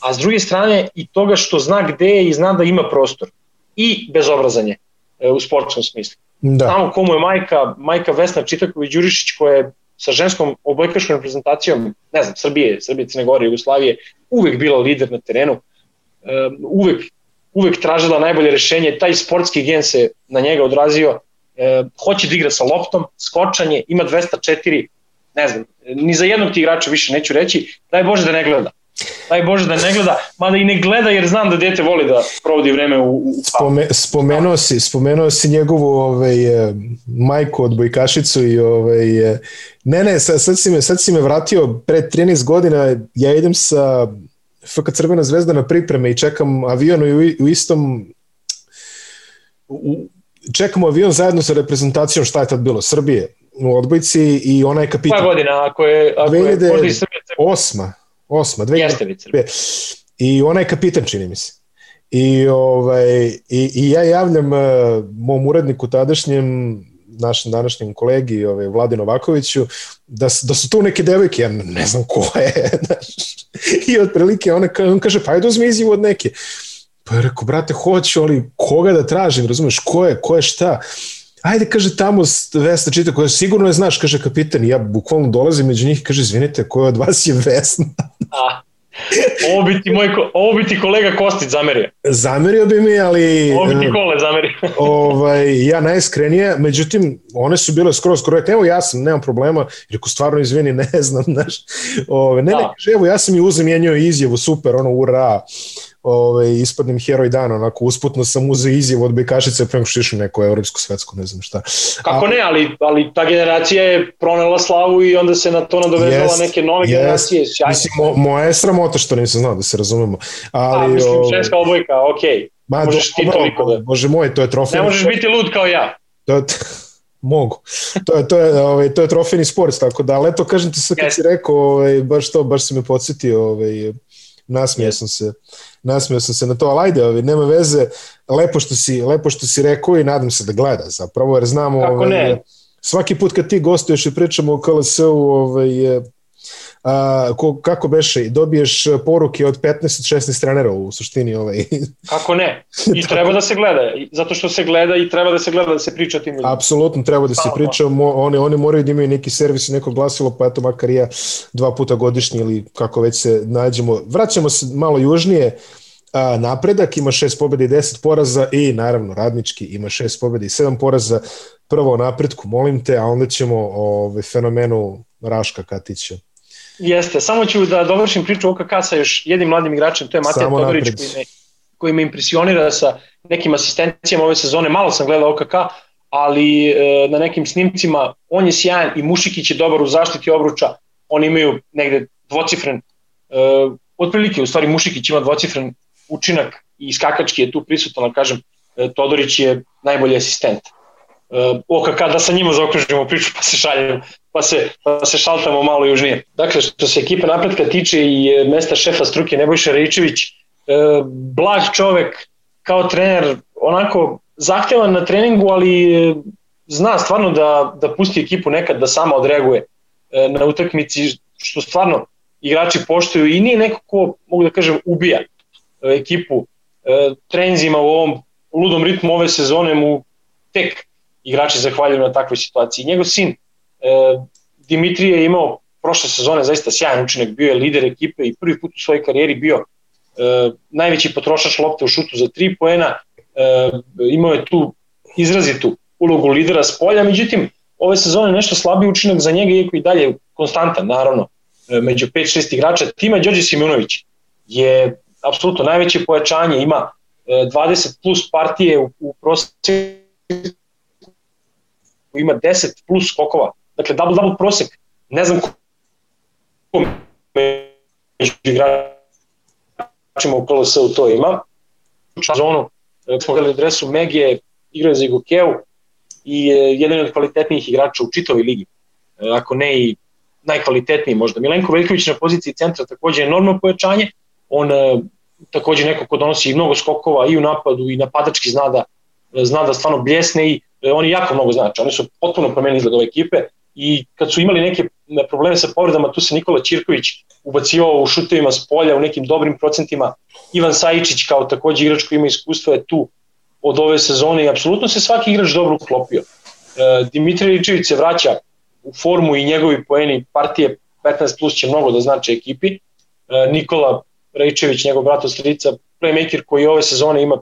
a s druge strane i toga što zna gde je i zna da ima prostor. I bezobrazanje u sportskom smislu. Da. Znamo komu je majka, majka Vesna Čitaković-Đurišić koja je sa ženskom obojkaškom reprezentacijom, ne znam, Srbije, Srbije, Crne Gore, Jugoslavije, uvek bila lider na terenu, uvek, uvek tražila najbolje rešenje, taj sportski gen se na njega odrazio, hoće da igra sa loptom, skočanje, ima 204, ne znam, ni za jednog ti igrača više neću reći, daj Bože da ne gleda. Daj Bože da ne gleda, mada i ne gleda jer znam da dete voli da provodi vreme u, u Spome, spomenuo si, spomenuo si njegovu ovaj, e, majku od Bojkašicu i ovaj, e, ne ne, sad, sad, si me, sad si me vratio pre 13 godina, ja idem sa FK Crvena zvezda na pripreme i čekam avion u, u istom u, čekamo avion zajedno sa reprezentacijom šta je tad bilo, Srbije u odbojci i ona je kapitan. Koja godina, ako je, ako je možda i Srbije? Osma, osma, dve Jeste I ona je kapitan, čini mi se. I, ovaj, i, i ja javljam uh, mom uredniku tadašnjem našem današnjem kolegi ovaj, Vladi Novakoviću da, da su tu neke devojke, ja ne znam ko je znaš. i otprilike ona, on kaže pa ajde uzmi izjivu od neke pa je rekao brate hoću ali koga da tražim razumeš ko je, ko je šta ajde, kaže, tamo Vesna čita, koja sigurno je znaš, kaže kapitan, ja bukvalno dolazim među njih, kaže, izvinite, koja od vas je Vesna? A, ovo bi ti, moj, ovo bi ti kolega Kostić zamerio. Zamerio bi mi, ali... Ovo bi ti kole zamerio. ovaj, ja najiskrenije, međutim, one su bile skroz korektne, evo ja sam, nemam problema, ako stvarno izvini, ne znam, znaš, ove, ne, ne, da. kaže, evo ja sam i uzem izjavu, super, ono, ura, ovaj, ispadnem heroj dana, onako usputno sam uzeo izjav od Bekašice prema što išao neko evropsko svetsku, ne znam šta. Kako ne, ali, ali ta generacija je pronela slavu i onda se na to nadovezala yes, neke nove yes. generacije. Sjajno. Mislim, mo, moja je sramota što nisam znao da se razumemo. Ali, A, mislim, ženska obojka, okej. Okay. Ma, možeš ti toliko da... Bože moj, to je trofej. Ne možeš biti lud kao ja. To je, mogu. To je, to je, ovaj, to je trofejni sport, tako da, ali eto, kažem ti sad kad yes. si rekao, ovaj, baš to, baš si me podsjetio, ovaj, nasmio yes. sam se, nasmio sam se na to, ali ajde, ovaj, nema veze, lepo što si, lepo što si rekao i nadam se da gleda zapravo, jer znamo, Kako ovaj, ne? svaki put kad ti gostuješ i pričamo o KLS-u, ovaj, a, ko, kako beše, dobiješ poruke od 15-16 trenera u suštini. Ovaj. Kako ne? I treba da se gleda, zato što se gleda i treba da se gleda da se priča o tim ljudima. Apsolutno treba da se Hvala. priča, oni, oni moraju da imaju neki servis i neko glasilo, pa eto makar ja dva puta godišnje ili kako već se nađemo. Vraćamo se malo južnije, a, napredak ima šest pobjeda i deset poraza i naravno radnički ima šest pobjeda i sedam poraza prvo napretku, molim te, a onda ćemo o ovaj, fenomenu Raška Katića Jeste, samo ću da dovršim priču OKK sa još jednim mladim igračem, to je Matija Todorić koji me, koji me impresionira sa nekim asistencijama ove sezone. Malo sam gledao OKK, ali e, na nekim snimcima on je sjajan i Mušikić je dobar u zaštiti obruča. Oni imaju negde dvocifren, e, otprilike u stvari Mušikić ima dvocifren učinak i skakački je tu prisutan, kažem, e, Todorić je najbolji asistent. E, OKK da sa njima zaokružimo priču pa se šaljemo pa se, pa se šaltamo malo južnije. Dakle, što se ekipe napretka tiče i e, mesta šefa struke Nebojša Rejčević, e, blag čovek kao trener, onako zahtevan na treningu, ali e, zna stvarno da, da pusti ekipu nekad da sama odreaguje e, na utakmici, što stvarno igrači poštuju i nije neko ko, mogu da kažem, ubija e, ekipu e, trenzima u ovom ludom ritmu ove sezone mu tek igrači zahvaljuju na takvoj situaciji. Njegov sin Dimitrije je imao prošle sezone zaista sjajan učinak, bio je lider ekipe i prvi put u svojoj karijeri bio e, najveći potrošač lopte u šutu za tri poena, e, imao je tu izrazitu ulogu lidera s polja, međutim, ove sezone nešto slabiji učinak za njega, iako i dalje konstantan, naravno, e, među 5-6 igrača. Tima Đorđe Simunović je apsolutno najveće pojačanje, ima 20 e, plus partije u, u ima 10 plus skokova Dakle, double-double prosek, ne znam ko među igračima u KLS-u to ima. Zonu, e, smo gledali dresu Megije, igraju za Igokeu i jedan od kvalitetnijih igrača u čitovi ligi. E, ako ne i najkvalitetniji možda. Milenko Veljković na poziciji centra takođe je enormno pojačanje, on e, takođe neko ko donosi mnogo skokova i u napadu i napadački zna da, zna da stvarno bljesne i oni jako mnogo znači. Oni su potpuno promenili izgled ove ekipe i kad su imali neke probleme sa povredama, tu se Nikola Ćirković ubacivao u šutevima s polja u nekim dobrim procentima. Ivan Sajičić kao takođe igrač koji ima iskustva je tu od ove sezone i apsolutno se svaki igrač dobro uklopio. E, Dimitri Ličević se vraća u formu i njegovi poeni partije 15 plus će mnogo da znači ekipi. E, Nikola Rejčević, njegov brat strica, playmaker koji ove sezone ima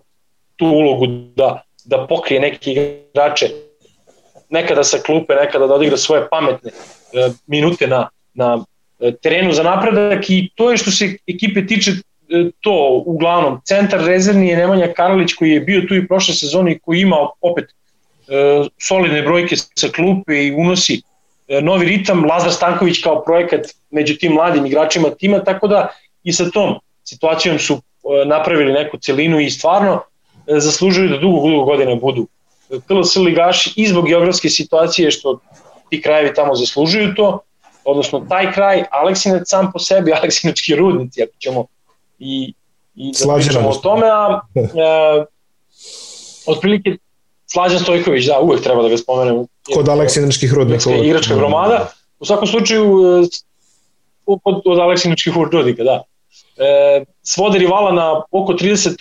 tu ulogu da, da pokrije neke igrače nekada sa klupe, nekada da odigra svoje pametne e, minute na, na e, terenu za napredak i to je što se ekipe tiče e, to uglavnom. Centar rezervni je Nemanja Karalić koji je bio tu i prošle sezone i koji ima opet e, solidne brojke sa klupe i unosi e, novi ritam. Lazar Stanković kao projekat među tim mladim igračima tima, tako da i sa tom situacijom su e, napravili neku celinu i stvarno e, zaslužuju da dugo, dugo godina budu KLS ligaši i zbog geografske situacije što ti krajevi tamo zaslužuju to, odnosno taj kraj, Aleksinac sam po sebi, Aleksinački rudnici, ako ćemo i, i da pričamo o tome, a e, otprilike Slađan Stojković, da, uvek treba da ga spomenem. Kod Aleksinačkih rudnika. Igračka gromada. U svakom slučaju, e, od, od Aleksinačkih rudnika, da. E, svode rivala na oko 30%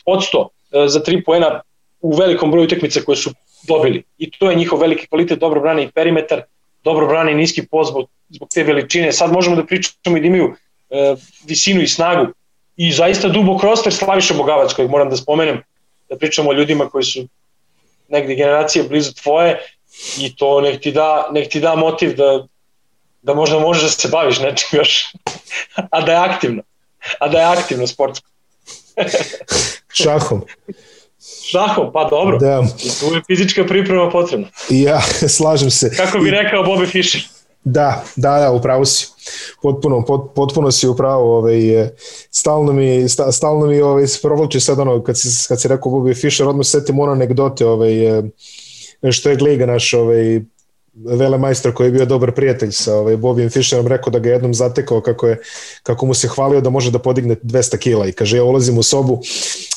e, za 3 poena u velikom broju utakmica koje su dobili. I to je njihov veliki kvalitet, dobro brani i perimetar, dobro brani i niski post zbog, zbog te veličine. Sad možemo da pričamo i da imaju e, visinu i snagu i zaista dubok roster Slaviša Bogavac kojeg moram da spomenem, da pričamo o ljudima koji su negde generacije blizu tvoje i to nek ti da, nek ti da motiv da, da možda možeš da se baviš nečim još, a da je aktivno, a da je aktivno sportsko. Šahom. Šahom, pa dobro. Da. I tu je fizička priprema potrebna. Ja, slažem se. Kako bi rekao Bobby Fischer. Da, da, da, upravo si. Potpuno, pot, potpuno si upravo, ovaj, stalno mi, stalno mi ovaj, provlači sad ono, kad si, kad si rekao Bobby Fischer, odmah setim ono anegdote, ovaj, što je Gliga naš ovaj, velemajstor koji je bio dobar prijatelj sa ovaj, Bobijem Fisherom rekao da ga jednom zatekao kako, je, kako mu se hvalio da može da podigne 200 kila i kaže ja ulazim u sobu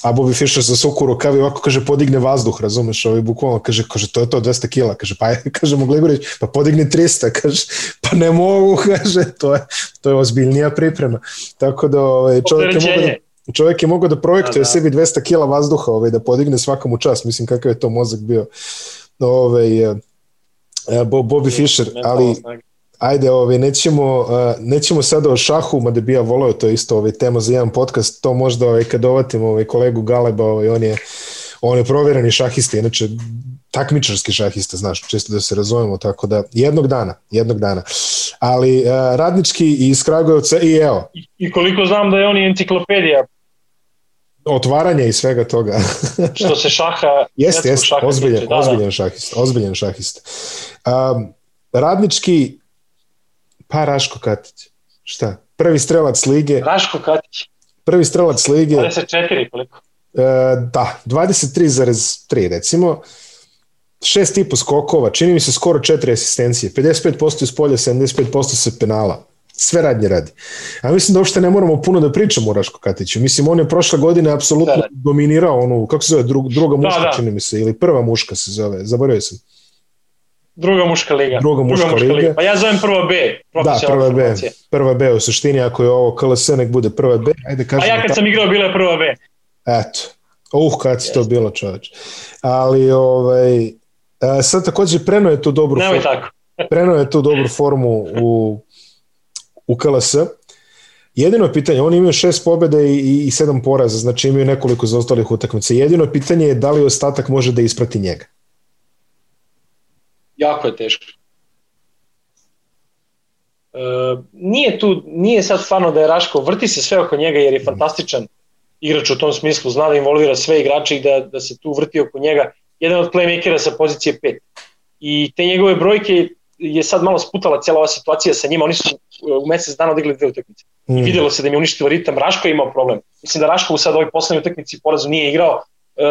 a Bobby Fischer sa suku rukavi ovako kaže podigne vazduh razumeš ovaj, bukvalno kaže, kaže to je to 200 kila kaže pa kaže mu Gligorić pa podigne 300 kaže pa ne mogu kaže to je, to je ozbiljnija priprema. Tako da ovaj, čovjek je mogo da čovjek je mogao da projektuje da, da. sebi 200 kila vazduha ovaj, da podigne svakom u čas mislim kakav je to mozak bio ovaj, Bobby Fischer, ali ajde, ovaj, nećemo, nećemo sada o šahu, mada bi ja voleo, to je isto ovaj, tema za jedan podcast, to možda ovaj, kad ovatim ovaj, kolegu Galeba, ovaj, on je on je provereni šahista, inače takmičarski šahista, znaš, često da se razumemo, tako da jednog dana, jednog dana. Ali uh, radnički iz Kragujevca i evo. I, I koliko znam da je on i enciklopedija otvaranja i svega toga. što se šaha... Jeste, jeste, šaha ozbiljen, tiče, da, ozbiljen da. šahist, ozbiljen šahist. Um, radnički, pa Raško Katić, šta? Prvi strelac lige. Raško Katić. Prvi strelac lige. 24 koliko? Uh, da, 23,3 recimo. Šest i po skokova, čini mi se skoro četiri asistencije, 55% iz polja, 75% sa penala sve radnje radi. A mislim da uopšte ne moramo puno da pričamo o Raško Katiću. Mislim, on je prošle godine apsolutno da, da. dominirao onu, kako se zove, drug, druga muška, da, da. čini mi se, ili prva muška se zove, zaboravio sam. Druga muška liga. Druga muška, Druga muška liga. liga. Pa ja zovem prva B. Da, prva B. Prva B u suštini, ako je ovo KLS, nek bude prva B. Ajde, kažemo. A ja kad ta... sam igrao, bila je prva B. Eto. Uh, kad si yes. to bilo, čoveč. Ali, ovaj, e, sad takođe preno je tu dobru Nemoj formu. tako. preno je tu dobru formu u u KLS. Jedino pitanje, oni imaju šest pobjede i, i sedam poraza, znači imaju nekoliko zaostalih utakmica. Jedino pitanje je da li ostatak može da isprati njega. Jako je teško. E, nije tu, nije sad stvarno da je Raško, vrti se sve oko njega jer je fantastičan igrač u tom smislu, zna da involvira sve igrače i da, da se tu vrti oko njega. Jedan od playmakera sa pozicije 5. I te njegove brojke je sad malo sputala cijela ova situacija sa njima, oni su u mesec dana odigli dve utakmice. Mm. I videlo se da im je uništio ritam, Raško je imao problem. Mislim da Raško u sad ovoj poslednjoj utakmici porazu nije igrao. E,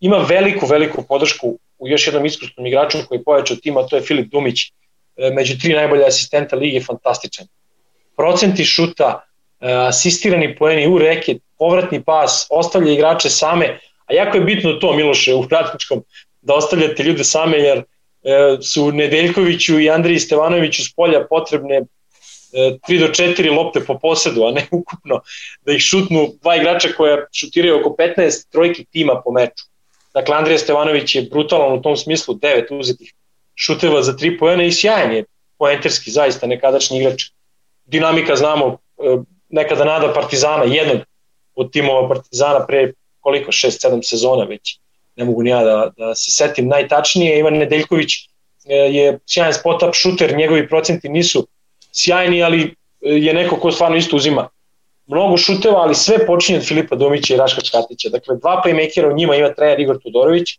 ima veliku, veliku podršku u još jednom iskusnom igraču koji je pojačao tima, to je Filip Dumić, e, među tri najbolje asistenta lige, fantastičan. Procenti šuta, e, asistirani poeni u reke, povratni pas, ostavlja igrače same, a jako je bitno to Miloše u ratničkom, da ostavljate ljude same, jer E, su Nedeljkoviću i Andriji Stevanoviću s polja potrebne 3 e, do 4 lopte po posedu, a ne ukupno da ih šutnu dva igrača koja šutiraju oko 15 trojki tima po meču. Dakle, Andrija Stevanović je brutalan u tom smislu, 9 uzetih šuteva za 3 poena i sjajan je poenterski, zaista nekadašnji igrač. Dinamika znamo, e, nekada nada Partizana, jednog od timova Partizana pre koliko, 6-7 sezona već ne mogu ni ja da, da se setim najtačnije, Ivan Nedeljković e, je sjajan spot-up šuter, njegovi procenti nisu sjajni, ali e, je neko ko stvarno isto uzima mnogo šuteva, ali sve počinje od Filipa Domića i Raška Čkatića. Dakle, dva playmakera u njima ima trener Igor Tudorović. E,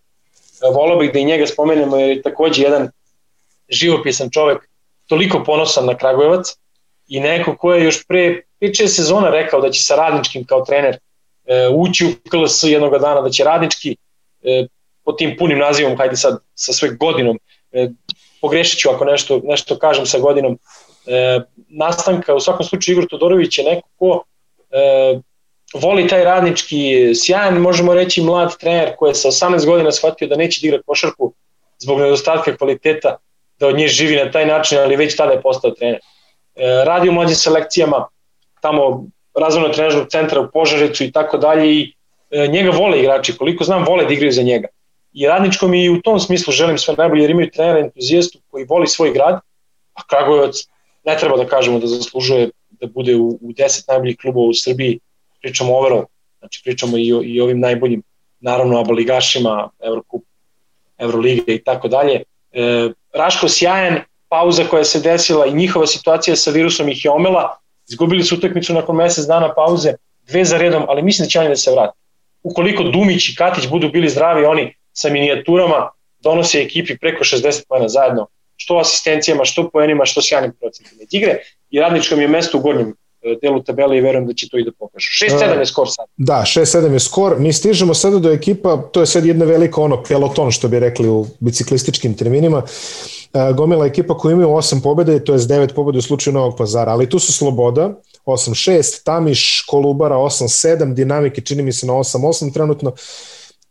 volao bih da i njega spomenemo jer je takođe jedan živopisan čovek, toliko ponosan na Kragujevac i neko ko je još pre 5-6 sezona rekao da će sa radničkim kao trener ući u KLS jednog dana, da će radnički pod tim punim nazivom, hajde sad sa sve godinom, e, pogrešit ću ako nešto, nešto kažem sa godinom, e, nastanka, u svakom slučaju Igor Todorović je neko ko e, voli taj radnički sjajan, možemo reći mlad trener koji je sa 18 godina shvatio da neće da igra košarku zbog nedostatka kvaliteta, da od nje živi na taj način, ali već tada je postao trener. E, radi u mlađim selekcijama, tamo razvojno trenažnog centra u Požarecu i tako dalje i E, njega vole igrači, koliko znam vole da igraju za njega. I radničkom i u tom smislu želim sve najbolje jer imaju trenera entuzijastu koji voli svoj grad, a Kragujevac ne treba da kažemo da zaslužuje da bude u, u 10 najboljih klubova u Srbiji, pričamo overall, znači pričamo i o, i ovim najboljim, naravno aboligašima, Eurocup, Euroliga i tako dalje. E, Raško sjajan, pauza koja se desila i njihova situacija sa virusom ih je omela, izgubili su utakmicu nakon mesec dana pauze, dve za redom, ali mislim da će oni da se vrati. Ukoliko Dumić i Katić budu bili zdravi, oni sa minijaturama donose ekipi preko 60 pojena zajedno, što asistencijama, što poenima, što sjajnim procentima. Igre i radničkom je mesto u gornjem delu tabele i verujem da će to i da pokažu. 6-7 je skor sad. Da, 6-7 je skor. Mi stižemo sada do ekipa, to je sad jedna velika ono peloton što bi rekli u biciklističkim terminima. E, gomila ekipa koja imaju 8 pobjede, to je 9 pobjede u slučaju Novog pazara, ali tu su Sloboda, 8-6, Tamiš, Kolubara 8-7, Dinamike čini mi se na 8-8 trenutno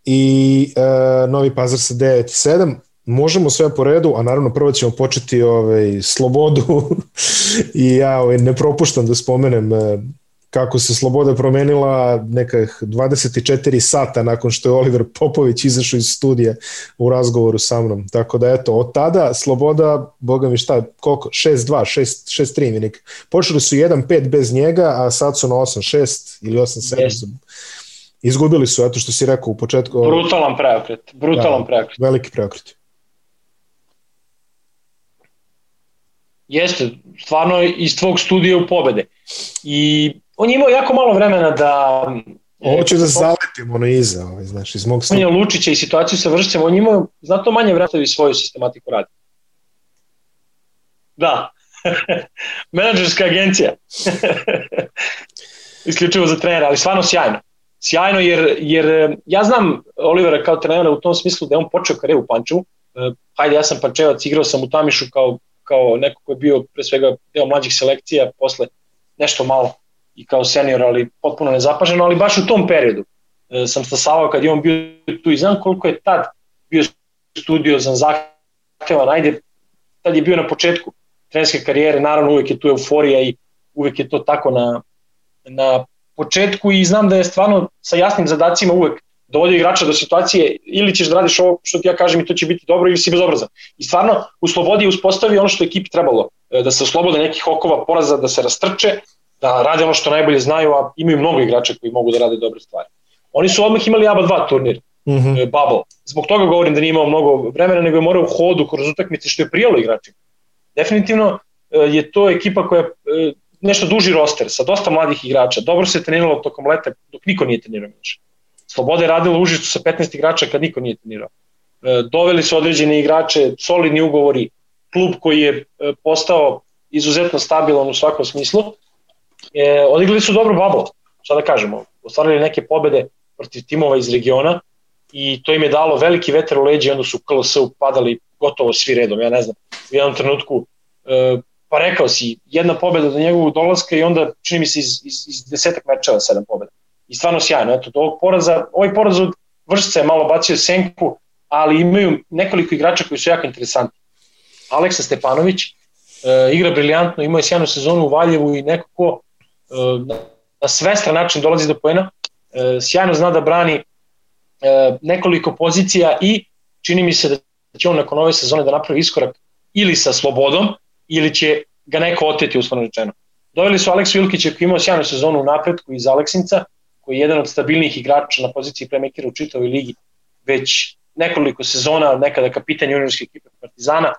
i e, Novi Pazar sa 9-7 možemo sve po redu, a naravno prvo ćemo početi ovaj, slobodu i ja ovaj, ne propuštam da spomenem e, kako se sloboda promenila nekih 24 sata nakon što je Oliver Popović izašao iz studija u razgovoru sa mnom. Tako da eto, od tada sloboda, boga mi šta, koliko? 6-2, 6-3 mi nek. Počeli su 1-5 bez njega, a sad su na 8-6 ili 8-7. Yes. Izgubili su, eto što si rekao u početku. Brutalan preokret, brutalan da, preokret. Veliki preokret. Jeste, stvarno iz tvog studija u pobede. I on je imao jako malo vremena da... Ovo ću da zaletim ono iza, ovaj, znaš, iz mog studija. Lučića i situaciju sa vršćem, on je imao znato manje vremena da svoju sistematiku radi. Da. Menadžerska agencija. Isključivo za trenera, ali stvarno sjajno. Sjajno jer, jer ja znam Olivera kao trenera u tom smislu da je on počeo karijeru u Pančevu. E, hajde, ja sam Pančevac, igrao sam u Tamišu kao kao neko ko je bio pre svega deo mlađih selekcija, posle nešto malo i kao senior, ali potpuno nezapaženo, ali baš u tom periodu e, sam stasavao kad je on bio tu i znam koliko je tad bio studio za zahteva, najde, tad je bio na početku trenerske karijere, naravno uvek je tu euforija i uvek je to tako na, na početku i znam da je stvarno sa jasnim zadacima uvek dovodi igrača do situacije ili ćeš da radiš ovo što ti ja kažem i to će biti dobro ili si bezobrazan. I stvarno u slobodi uspostavi ono što je ekipi trebalo, e, da se oslobode nekih okova poraza, da se rastrče, da rade ono što najbolje znaju, a imaju mnogo igrača koji mogu da rade dobre stvari. Oni su odmah imali ABA 2 turnir, mm -hmm. bubble. Zbog toga govorim da nije imao mnogo vremena, nego je morao u hodu kroz utakmice što je prijalo igračima. Definitivno e, je to ekipa koja nešto duži roster sa dosta mladih igrača. Dobro se treniralo tokom leta dok niko nije trenirao više. Sloboda je radila u Užicu sa 15 igrača kad niko nije trenirao. E, doveli su određene igrače, solidni ugovori, klub koji je e, postao izuzetno stabilan u svakom smislu. E, odigrali su dobro babo, šta da kažemo, ostvarili neke pobede protiv timova iz regiona i to im je dalo veliki vetar u leđe i onda su KLS upadali gotovo svi redom, ja ne znam, u jednom trenutku e, pa rekao si, jedna pobeda do njegovog dolaska i onda čini mi se iz, iz, iz desetak mečeva sedam pobeda i stvarno sjajno. Eto, ovog poraza, ovaj poraz od Vršca je malo bacio senku, ali imaju nekoliko igrača koji su jako interesantni. Aleksa Stepanović e, igra briljantno, ima je sjajnu sezonu u Valjevu i neko ko e, na, na svestran način dolazi do poena, e, sjajno zna da brani e, nekoliko pozicija i čini mi se da će on nakon ove sezone da napravi iskorak ili sa slobodom ili će ga neko oteti uslovno rečeno. Doveli su Aleksu Ilkića koji imao sjajnu sezonu u napretku iz Aleksinca, koji je jedan od stabilnijih igrača na poziciji playmakera u čitavoj ligi već nekoliko sezona, nekada kapitan juniorske ekipe Partizana,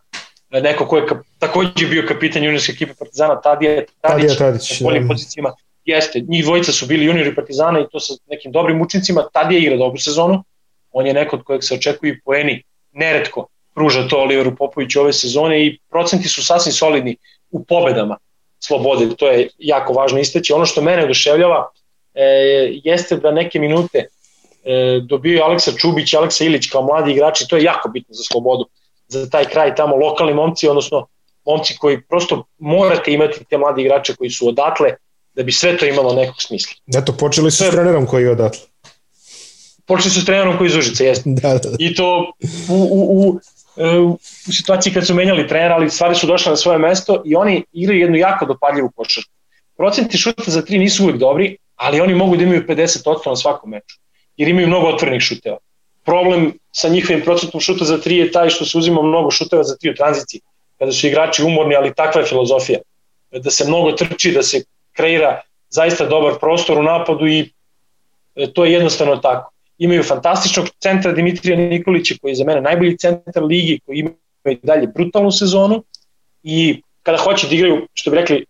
neko ko je kap, takođe bio kapitan juniorske ekipe Partizana, Tadija Tadić, Tadija Tadić na boljim da. pozicijama. Jeste, njih dvojica su bili juniori Partizana i to sa nekim dobrim učincima. Tadija igra dobru sezonu, on je neko od kojeg se očekuju poeni, neretko pruža to Oliveru Popoviću ove sezone i procenti su sasvim solidni u pobedama slobode, to je jako važno istaći. Ono što mene oduševljava e, jeste da neke minute e, dobio Aleksa Čubić Aleksa Ilić kao mladi igrači, to je jako bitno za slobodu, za taj kraj tamo lokalni momci, odnosno momci koji prosto morate imati te mladi igrače koji su odatle da bi sve to imalo nekog smisla. Eto, počeli su s trenerom koji je odatle. Počeli su s trenerom koji iz Užica, jeste. Da, da, da. I to u, u, u, e, u situaciji kad su menjali trenera, ali stvari su došle na svoje mesto i oni igraju jednu jako dopadljivu košarku. Procenti šuta za tri nisu uvijek dobri, ali oni mogu da imaju 50% na svakom meču, jer imaju mnogo otvorenih šuteva. Problem sa njihovim procentom šuta za tri je taj što se uzima mnogo šuteva za tri u tranziciji, kada su igrači umorni, ali takva je filozofija. Da se mnogo trči, da se kreira zaista dobar prostor u napadu i e, to je jednostavno tako. Imaju fantastičnog centra Dimitrija Nikolića koji je za mene najbolji centar ligi, koji ima i dalje brutalnu sezonu i kada hoće da igraju, što bi rekli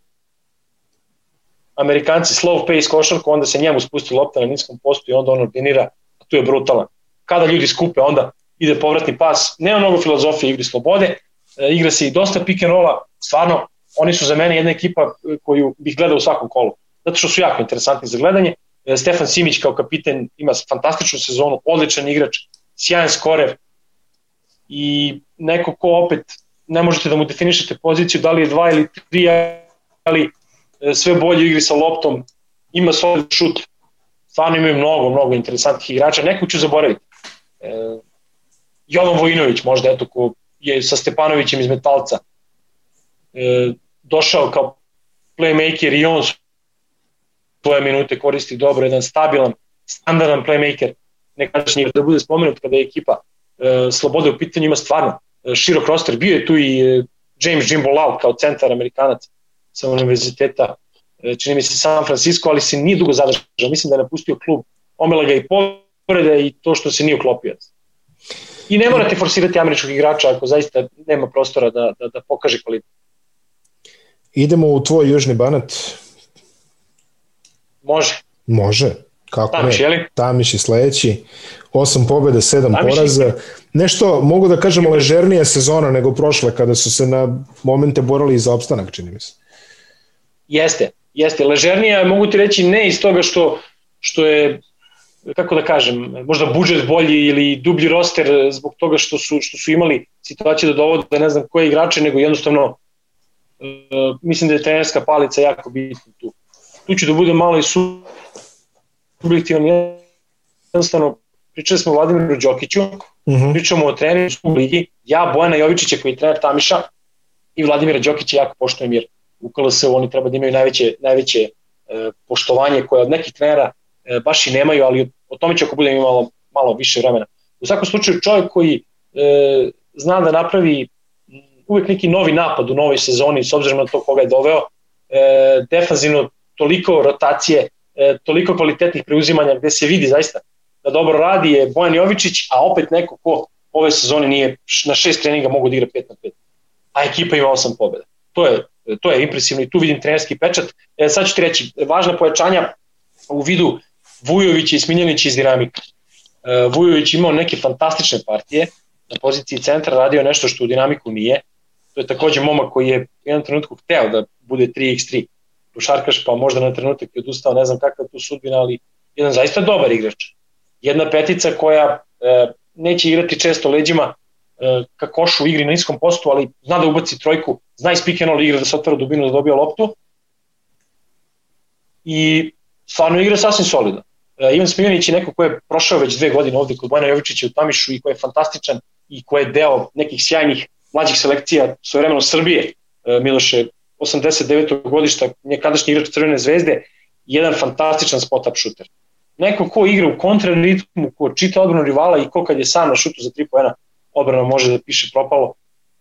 Amerikanci slow pace košarku, onda se njemu spusti lopta na niskom postu i onda on ordinira, a tu je brutalan. Kada ljudi skupe, onda ide povratni pas, nema mnogo filozofije igri slobode, e, igra se i dosta pick and rolla, stvarno, oni su za mene jedna ekipa e, koju bih gledao u svakom kolu, zato što su jako interesantni za gledanje. E, Stefan Simić kao kapiten ima fantastičnu sezonu, odličan igrač, sjajan skorer i neko ko opet ne možete da mu definišete poziciju, da li je dva ili tri, ali sve bolje igri sa loptom, ima solid šut, stvarno imaju mnogo, mnogo interesantnih igrača, neko ću zaboraviti. E, Jovan Vojinović možda, eto, ko je sa Stepanovićem iz Metalca. E, došao kao playmaker i on svoje minute koristi dobro, jedan stabilan, standardan playmaker, nekadašnji da bude spomenut kada je ekipa e, Slobode u pitanju ima stvarno e, širok roster, bio je tu i e, James Jimbo Lau kao centar amerikanac sa univerziteta, e, čini mi se San Francisco, ali se nije dugo zadržao, mislim da je napustio klub, omela ga i povrede i to što se nije uklopio. I ne morate forsirati američkog igrača ako zaista nema prostora da, da, da pokaže kvalitet. Idemo u tvoj južni banat. Može. Može. Kako Tamiš, ne? Jeli? Tamiš i sledeći. Osam pobjede, sedam Tamiš poraza. Nešto, mogu da kažem, ležernija sezona nego prošle, kada su se na momente borali za opstanak, čini mi se. Jeste, jeste. Ležernija, mogu ti reći, ne iz toga što, što je kako da kažem, možda budžet bolji ili dublji roster zbog toga što su, što su imali situaciju da dovode ne znam koje igrače, nego jednostavno uh, mislim da je trenerska palica jako bitna tu. Tu ću da budem malo i subjektivan, jednostavno pričali smo o Vladimiru Đokiću, uh Mhm. -huh. pričamo o treneru u ligi, ja Bojana Jovičića koji je trener Tamiša i Vladimira Đokića jako poštojem jer u KLS oni treba da imaju najveće, najveće uh, poštovanje koje od nekih trenera e, baš i nemaju, ali o tome će ako budem imalo malo više vremena. U svakom slučaju čovjek koji e, zna da napravi uvek neki novi napad u novoj sezoni s obzirom na to koga je doveo, e, defanzivno toliko rotacije, e, toliko kvalitetnih preuzimanja gde se vidi zaista da dobro radi je Bojan Jovičić, a opet neko ko ove sezone nije na šest treninga mogu da igra 5 na 5, a ekipa ima 8 pobjeda. To je, to je impresivno i tu vidim trenerski pečat. E, sad ću ti reći, važna pojačanja u vidu Vujović i Smiljanić iz dinamika. E, Vujović imao neke fantastične partije, na poziciji centra radio nešto što u dinamiku nije. To je takođe momak koji je u jednom trenutku hteo da bude 3x3 košarkaš, pa možda na trenutak je odustao, ne znam kakva je tu sudbina, ali jedan zaista dobar igrač. Jedna petica koja e, neće igrati često leđima e, ka košu u igri na niskom postu, ali zna da ubaci trojku, zna iz pick and roll igra da se otvara dubinu da dobija loptu. I stvarno igra sasvim solidno. E, Ivan Smiljanić je neko ko je prošao već dve godine ovde kod Bojana Jovičića u Tamišu i ko je fantastičan i ko je deo nekih sjajnih mlađih selekcija svoje vremeno Srbije. E, Miloše 89. godišta, nekadašnji igrač Crvene zvezde, jedan fantastičan spot-up šuter. Neko ko igra u kontraritmu, ko čita odbranu rivala i ko kad je sam na šutu za 3 poena, odbrana može da piše propalo.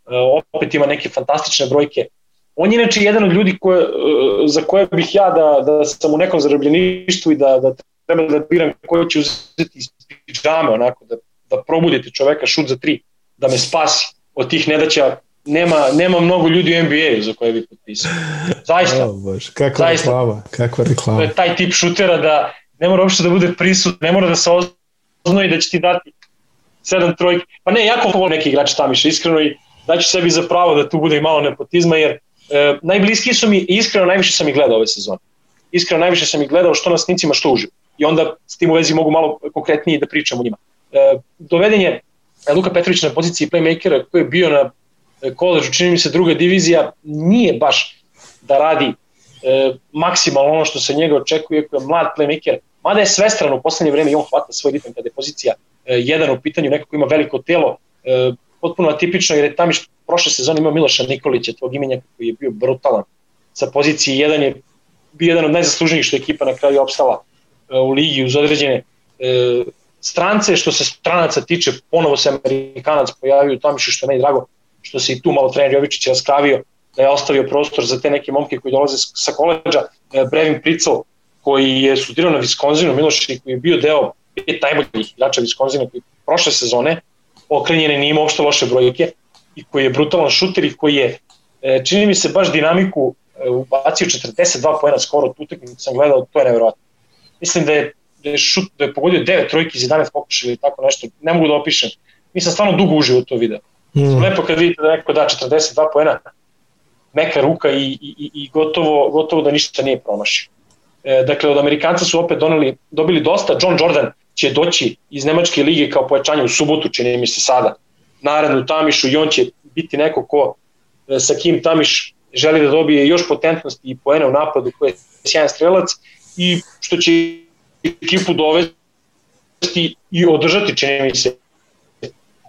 E, opet ima neke fantastične brojke. On je inače jedan od ljudi koje, za koje bih ja da, da sam u nekom zarobljeništvu i da, da treba da biram koji će uzeti iz pijame, onako, da, da probudite čoveka šut za tri, da me spasi od tih nedaća. Nema, nema mnogo ljudi u NBA-u za koje bih potpisao. Zaista. Oh, bož, kakva zaista. reklama, kakva reklama. To je taj tip šutera da ne mora uopšte da bude prisut, ne mora da se oznoji da će ti dati sedam trojki. Pa ne, jako volim neki igrač Tamiša, iskreno i daću sebi za pravo da tu bude i malo nepotizma, jer e, najbliskiji su mi, iskreno najviše sam ih gledao ove sezone. Iskreno najviše sam ih gledao što na snicima, što uživo i onda s tim u vezi mogu malo konkretnije da pričam o njima. E, doveden je Luka Petrović na poziciji playmakera koji je bio na koleđu, čini mi se druga divizija, nije baš da radi e, maksimalno ono što se njega očekuje, koji je mlad playmaker, mada je svestrano u poslednje vreme i on hvata svoj ritam kada je pozicija e, jedan u pitanju, neko ko ima veliko telo, e, potpuno atipično jer je Tamiš prošle sezone imao Miloša Nikolića, tvog imenja koji je bio brutalan. Sa pozicije jedan je bio jedan od najzaslužnijih što je ekipa na kraju opstala u ligi uz određene e, strance, što se stranaca tiče, ponovo se Amerikanac pojavio u Tamišu, što je što se i tu malo trener Jovičić raskravio, da je ostavio prostor za te neke momke koji dolaze sa koleđa, e, Brevin Pricel, koji je studirao na Viskonzinu, Miloš, koji je bio deo pet najboljih igrača Viskonzina koji prošle sezone, okrenjene nije imao uopšte loše brojke i koji je brutalan šuter i koji je, e, čini mi se, baš dinamiku e, ubacio 42 poena skoro, tu utakmicu sam gledao, to je nevjerojatno. Mislim da je, da je, šut, da je pogodio 9 trojki iz 11 pokušaja ili tako nešto, ne mogu da opišem. Mislim, stvarno dugo uživo to video. Mm. Lepo kad vidite da neko da 42 poena, meka ruka i, i, i gotovo, gotovo da ništa nije promašio. E, dakle, od Amerikanca su opet doneli, dobili dosta. John Jordan će doći iz Nemačke lige kao pojačanje u subotu, čini mi se sada, naredno u Tamišu i on će biti neko ko e, sa kim Tamiš želi da dobije još potentnosti i poene u napadu koji je sjajan strelac i što će ekipu dovesti i održati, čini mi se,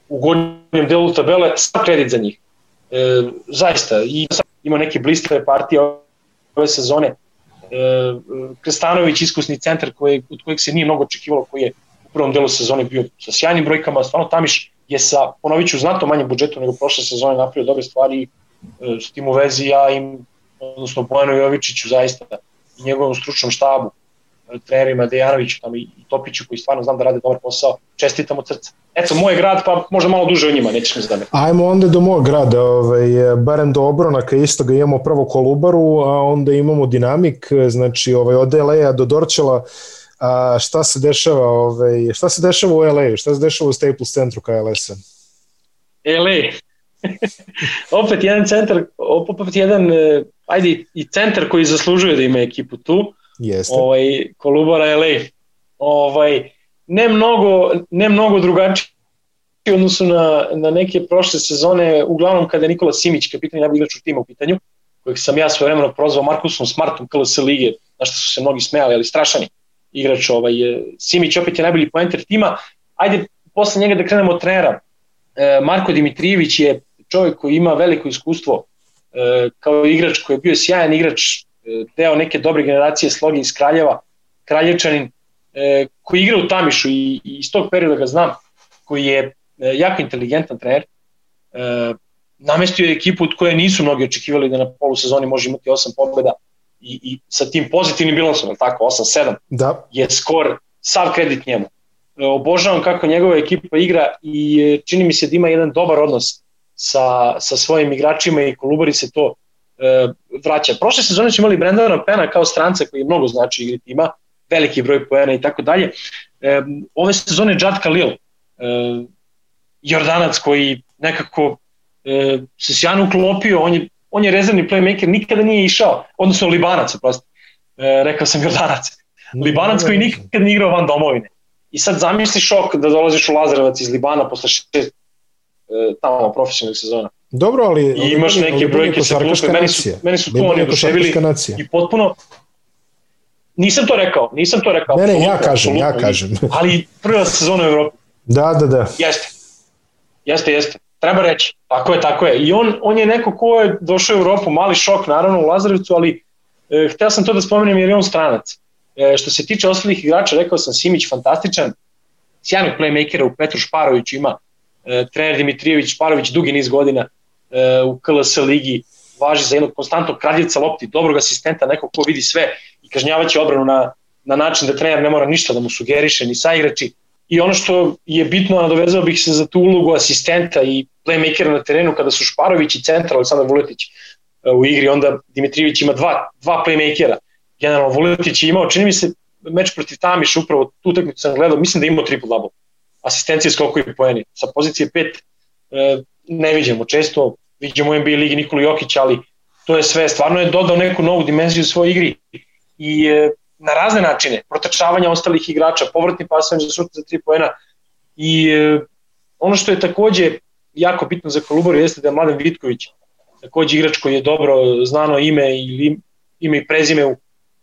u gornjem delu tabele, sam kredit za njih. E, zaista, i ima neke blistave partije ove sezone. Krestanović, iskusni centar koji, od kojeg se nije mnogo očekivalo, koji je u prvom delu sezone bio sa sjajnim brojkama, stvarno Tamiš je sa, ponovit ću, znatno manjem budžetu nego prošle sezone napravio dobre stvari e, s tim u vezi ja im, odnosno Bojanu Jovičiću zaista i njegovom stručnom štabu, trenerima Dejanoviću tamo i Topiću koji stvarno znam da rade dobar posao, čestitam od srca. Eto, moj grad, pa možda malo duže o njima, nećeš mi zadane. Ajmo onda do mojeg grada, ovaj, barem do Obronaka isto ga imamo prvo Kolubaru, a onda imamo Dinamik, znači ovaj, od LA do Dorčela, a, šta se dešava, ovaj, šta se dešava u LA, šta se dešava u Staples centru KLS-a? LA, opet jedan centar, opet jedan, e, ajde, i centar koji zaslužuje da ima ekipu tu, Jeste. Ovaj, Kolubara LA. Ovaj, ne mnogo, ne mnogo drugačije u odnosu na, na neke prošle sezone, uglavnom kada je Nikola Simić, kapitan i najbolji igrač u tima u pitanju, kojeg sam ja svoje vremeno prozvao Markusom Smartom KLS lige, na što su se mnogi smejali, ali strašani igrač. Ovaj, Simić opet je najbolji poenter tima. Ajde, posle njega da krenemo od trenera. E, Marko Dimitrijević je čovjek koji ima veliko iskustvo e, kao igrač koji je bio sjajan igrač, deo neke dobre generacije sloge iz Kraljeva, Kraljevčanin, koji igra u Tamišu i, i iz tog perioda ga znam, koji je jako inteligentan trener, namestio je ekipu od koje nisu mnogi očekivali da na polu sezoni može imati 8 pobjeda i, i sa tim pozitivnim bilansom, tako, 8-7, da. je skor sav kredit njemu. E, obožavam kako njegova ekipa igra i e, čini mi se da ima jedan dobar odnos sa, sa svojim igračima i Kolubari se to e, vraća. Prošle sezone smo imali Brendana Pena kao stranca koji mnogo znači igri tima, veliki broj poena i tako dalje. E, ove sezone Jad Khalil, e, Jordanac koji nekako e, se sjajno uklopio, on je, on je rezervni playmaker, nikada nije išao, odnosno Libanac, prosto, e, rekao sam Jordanac. Libanac koji nikad nije igrao van domovine. I sad zamisli šok da dolaziš u Lazarevac iz Libana posle šest e, tamo profesionalnih sezona. Dobro, ali... I imaš neke brojke sa klupe, meni su, meni su tu oni oduševili i potpuno... Nisam to rekao, nisam to rekao. Ne, ne, ja kažem, ja kažem. ali prva sezona u Evropi. Da, da, da. Jeste. Jeste, jeste. Treba reći. Tako je, tako je. I on, on je neko ko je došao u Evropu, mali šok naravno u Lazarevcu, ali e, hteo sam to da spomenem jer je on stranac. E, što se tiče ostalih igrača, rekao sam Simić fantastičan, sjajnog playmakera u Petru Šparoviću ima, e, trener Dimitrijević Šparović dugi niz godina e, u KLS ligi, važi za jednog konstantnog kraljevca lopti, dobrog asistenta, nekog ko vidi sve i kažnjavaće obranu na, na način da trener ne mora ništa da mu sugeriše, ni saigrači. I ono što je bitno, nadovezao bih se za tu ulogu asistenta i playmakera na terenu kada su Šparović i centar Aleksandar Vuletić e, u igri, onda Dimitrijević ima dva, dva playmakera generalno Vuletić je imao, čini mi se, meč protiv Tamiša, upravo tu utakmicu sam gledao, mislim da je imao triple double. Asistencije skokovi poeni. Sa pozicije 5 e, ne vidimo često, vidimo u NBA ligi Nikolu Jokić, ali to je sve, stvarno je dodao neku novu dimenziju svojoj igri. I e, na razne načine, protrčavanja ostalih igrača, povratni pasovanje za šut za 3 poena. I e, ono što je takođe jako bitno za Kolubaru jeste da je Mladen Vitković takođe igrač koji je dobro znano ime ili ime i prezime u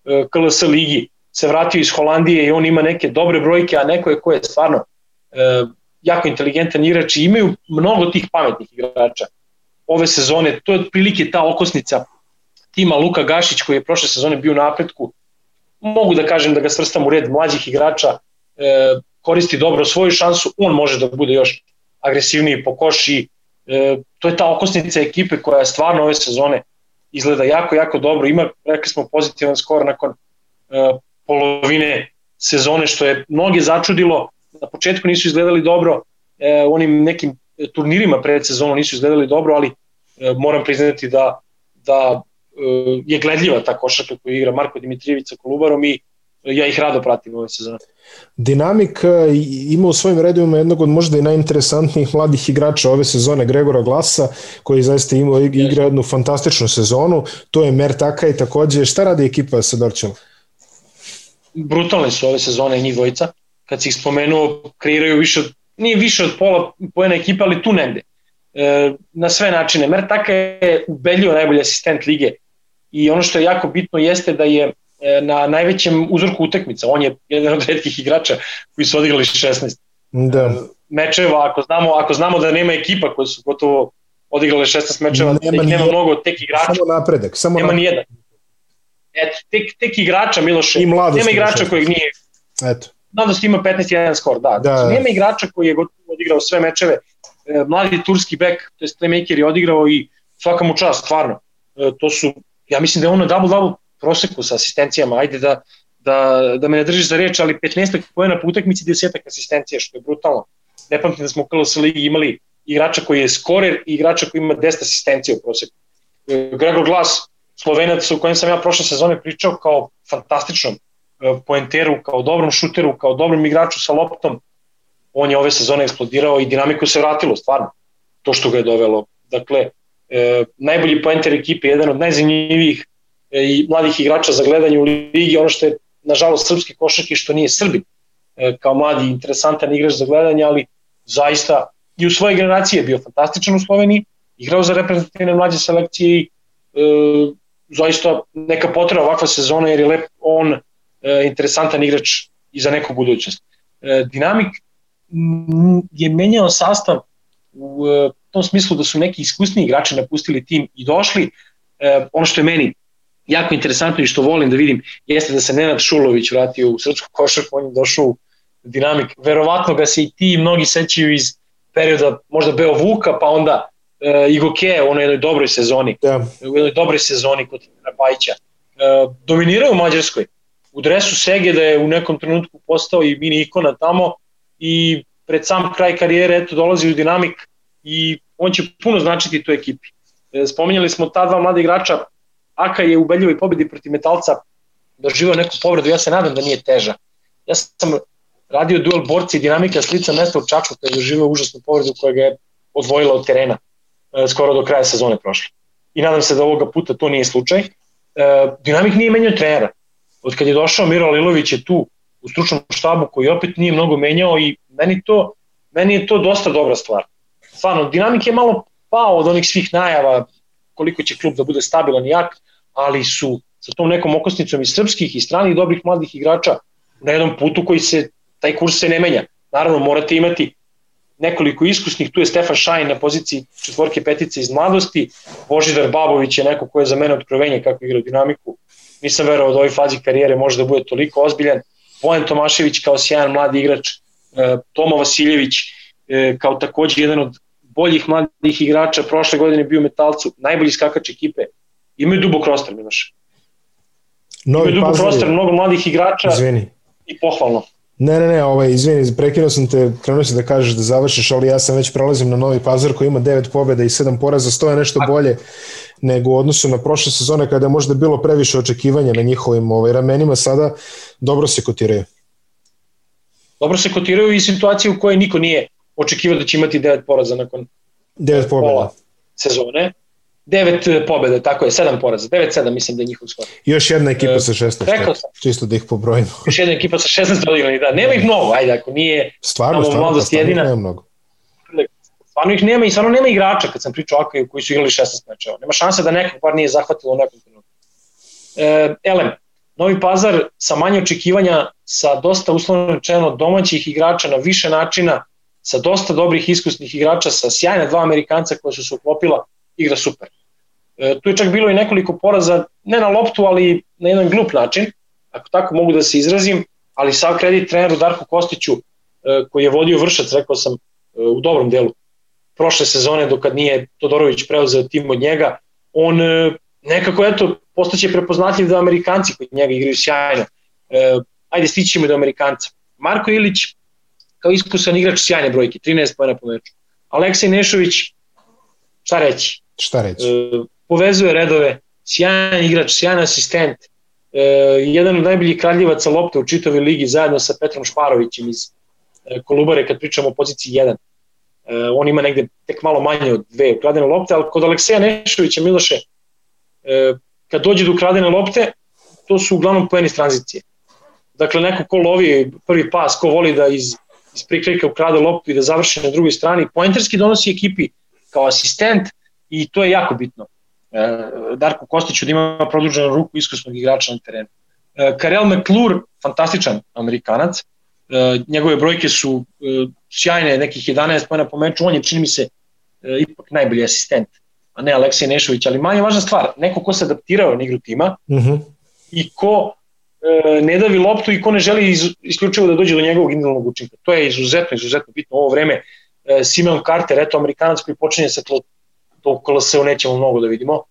E, KLS ligi se vratio iz Holandije i on ima neke dobre brojke, a neko je ko je stvarno e, jako inteligentan igrač i imaju mnogo tih pametnih igrača ove sezone. To je otprilike ta okosnica tima Luka Gašić koji je prošle sezone bio u napretku. Mogu da kažem da ga svrstam u red mlađih igrača, e, koristi dobro svoju šansu, on može da bude još agresivniji po koši. E, to je ta okosnica ekipe koja stvarno ove sezone izgleda jako, jako dobro. Ima, rekli smo, pozitivan skor nakon uh, polovine sezone, što je mnoge začudilo. Na početku nisu izgledali dobro, uh, onim nekim turnirima pred sezonom nisu izgledali dobro, ali uh, moram priznati da, da je gledljiva ta košarka koju igra Marko Dimitrijević sa Kolubarom i ja ih rado pratim ove sezone. Dinamik e, ima u svojim redovima jednog od možda i najinteresantnijih mladih igrača ove sezone, Gregora Glasa, koji zaista ima, igra jednu fantastičnu sezonu. To je Mer Taka i takođe, šta radi ekipa sa Dorčelom? Brutalne su ove sezone njih dvojica. Kad si ih spomenuo, kreiraju više od, nije više od pola pojena ekipa, ali tu negde. E, na sve načine. Mer Taka je ubedljivo najbolji asistent lige i ono što je jako bitno jeste da je E, na najvećem uzorku utakmica. On je jedan od redkih igrača koji su odigrali 16 da. E, mečeva. Ako znamo, ako znamo da nema ekipa koji su gotovo odigrali 16 mečeva, nema, da ih nema mnogo tek igrača. Samo napredak. Samo nema nijedan. Eto, tek, tek igrača Miloše. I mladost. Nema igrača kojeg nije... Eto. Mladost ima 15-1 skor, da. da. Znači, nema igrača koji je gotovo odigrao sve mečeve. E, mladi turski bek, to je playmaker je odigrao i svaka mu čast, stvarno. To su, ja mislim da je ono double-double proseku sa asistencijama, ajde da, da, da me ne držiš za reč, ali 15 pojena po utakmici 10 asistencija, što je brutalno. Ne pamtim da smo u KLS ligi imali igrača koji je skorer i igrača koji ima 10 asistencija u proseku. E, Gregor Glas, slovenac u kojem sam ja prošle sezone pričao kao fantastičnom e, poenteru, kao dobrom šuteru, kao dobrom igraču sa loptom, on je ove sezone eksplodirao i dinamiku se vratilo, stvarno, to što ga je dovelo. Dakle, e, najbolji poenter ekipe, jedan od najzanimljivijih E, i mladih igrača za gledanje u ligi, ono što je nažalost srpski košarki što nije Srbin e, kao mladi interesantan igrač za gledanje, ali zaista i u svojoj generaciji je bio fantastičan u Sloveniji, igrao za reprezentativne mlađe selekcije i e, zaista neka potreba ovakva sezona jer je lep on e, interesantan igrač i za neku budućnost. E, dinamik je menjao sastav u e, tom smislu da su neki iskusni igrači napustili tim i došli. E, ono što je meni jako interesantno i što volim da vidim jeste da se Nenad Šulović vratio u srpsku košarku, on je došao u dinamik. Verovatno ga se i ti mnogi sećaju iz perioda možda Beo Vuka, pa onda uh, Igoke u onoj jednoj dobroj sezoni. Da. U jednoj dobroj sezoni kod Bajića. Uh, dominiraju u Mađarskoj. U dresu Sege da je u nekom trenutku postao i mini ikona tamo i pred sam kraj karijere eto dolazi u dinamik i on će puno značiti toj ekipi. E, spominjali smo ta dva mlada igrača Aka je u beljivoj pobedi protiv Metalca doživao neku povredu, ja se nadam da nije teža. Ja sam radio duel borci i dinamika slica mesta u Čačku koji je doživao užasnu povredu koja ga je odvojila od terena e, skoro do kraja sezone prošle. I nadam se da ovoga puta to nije slučaj. E, dinamik nije menjao trenera. Od kad je došao Miro Lilović je tu u stručnom štabu koji opet nije mnogo menjao i meni, to, meni je to dosta dobra stvar. Stvarno, dinamik je malo pao od onih svih najava koliko će klub da bude stabilan i jak, ali su sa tom nekom okosnicom i srpskih i stranih dobrih mladih igrača na jednom putu koji se, taj kurs se ne menja. Naravno, morate imati nekoliko iskusnih, tu je Stefan Šajn na poziciji četvorke petice iz mladosti, Božidar Babović je neko ko je za mene otkrovenje kako igra dinamiku, nisam verovao da u ovoj fazi karijere može da bude toliko ozbiljan, Bojan Tomašević kao sjajan mladi igrač, e, Toma Vasiljević e, kao takođe jedan od boljih mladih igrača, prošle godine bio metalcu, najbolji skakač ekipe, imaju dubok roster, Miloš. Novi imaju dubok roster, mnogo mladih igrača Izvini. i pohvalno. Ne, ne, ne, ovaj, izvini, prekinuo sam te, krenuo si da kažeš da završiš, ali ja sam već prelazim na Novi Pazar koji ima 9 pobjeda i 7 poraza, stoje nešto bolje nego u odnosu na prošle sezone kada je možda bilo previše očekivanja na njihovim ovaj, ramenima, sada dobro se kotiraju. Dobro se kotiraju i situacije u kojoj niko nije očekivao da će imati 9 poraza nakon 9 pobjeda sezone. 9 pobjeda, tako je, 7 poraza, 9-7 mislim da je njihov skor. Još jedna ekipa e, sa 16, rekao sam. čisto da ih pobrojimo. Još jedna ekipa sa 16 odigrani, da, nema ih mnogo, ajde, ako nije stvarno, stvarno, mladost stvarno jedina. Nema mnogo. Stvarno ih nema i stvarno nema igrača kad sam pričao Akaju koji su igrali 16 mečeva. Nema šanse da nekog par nije zahvatilo u nekom trenutku. E, elem, Novi Pazar sa manje očekivanja, sa dosta uslovno rečeno domaćih igrača na više načina, sa dosta dobrih iskusnih igrača, sa sjajna dva Amerikanca koja su se uklopila, igra super. E, tu je čak bilo i nekoliko poraza, ne na loptu, ali na jedan glup način, ako tako mogu da se izrazim, ali sav kredit treneru Darku Kostiću, e, koji je vodio vršac, rekao sam, e, u dobrom delu prošle sezone, dokad nije Todorović preuzeo tim od njega, on e, nekako, eto, postaće prepoznatljiv da Amerikanci koji njega igraju sjajno. E, ajde, stićemo do Amerikanca. Marko Ilić, kao iskusan igrač sjajne brojke, 13 pojena po meču. Aleksej Nešović, šta reći? Šta reći? E, povezuje redove sjajan igrač, sjajan asistent, e, jedan od najboljih kraljevaca lopte u čitavoj ligi zajedno sa Petrom Šparovićem iz e, Kolubare kad pričamo o poziciji 1. E, on ima negde tek malo manje od dve ukradene lopte, ali kod Alekseja Nešovića Miloše, e, kad dođe do ukradene lopte, to su uglavnom poeni tranzicije. Dakle, neko ko lovi prvi pas, ko voli da iz, iz prikrika ukrade loptu i da završi na drugoj strani, poenterski donosi ekipi kao asistent i to je jako bitno. E, Darko Kostiću da ima produženu ruku iskusnog igrača na terenu. Karel McClure, fantastičan amerikanac, njegove brojke su sjajne, nekih 11 pojena po meču, on je, čini mi se, ipak najbolji asistent, a ne Aleksej Nešović, ali manje važna stvar, neko ko se adaptirao na igru tima uh mhm. -huh. i ko ne davi loptu i ko ne želi iz, isključivo da dođe do njegovog individualnog učinka. To je izuzetno, izuzetno bitno ovo vreme. Simeon Carter, eto, amerikanac koji počinje sa to u KLS-u nećemo mnogo da vidimo,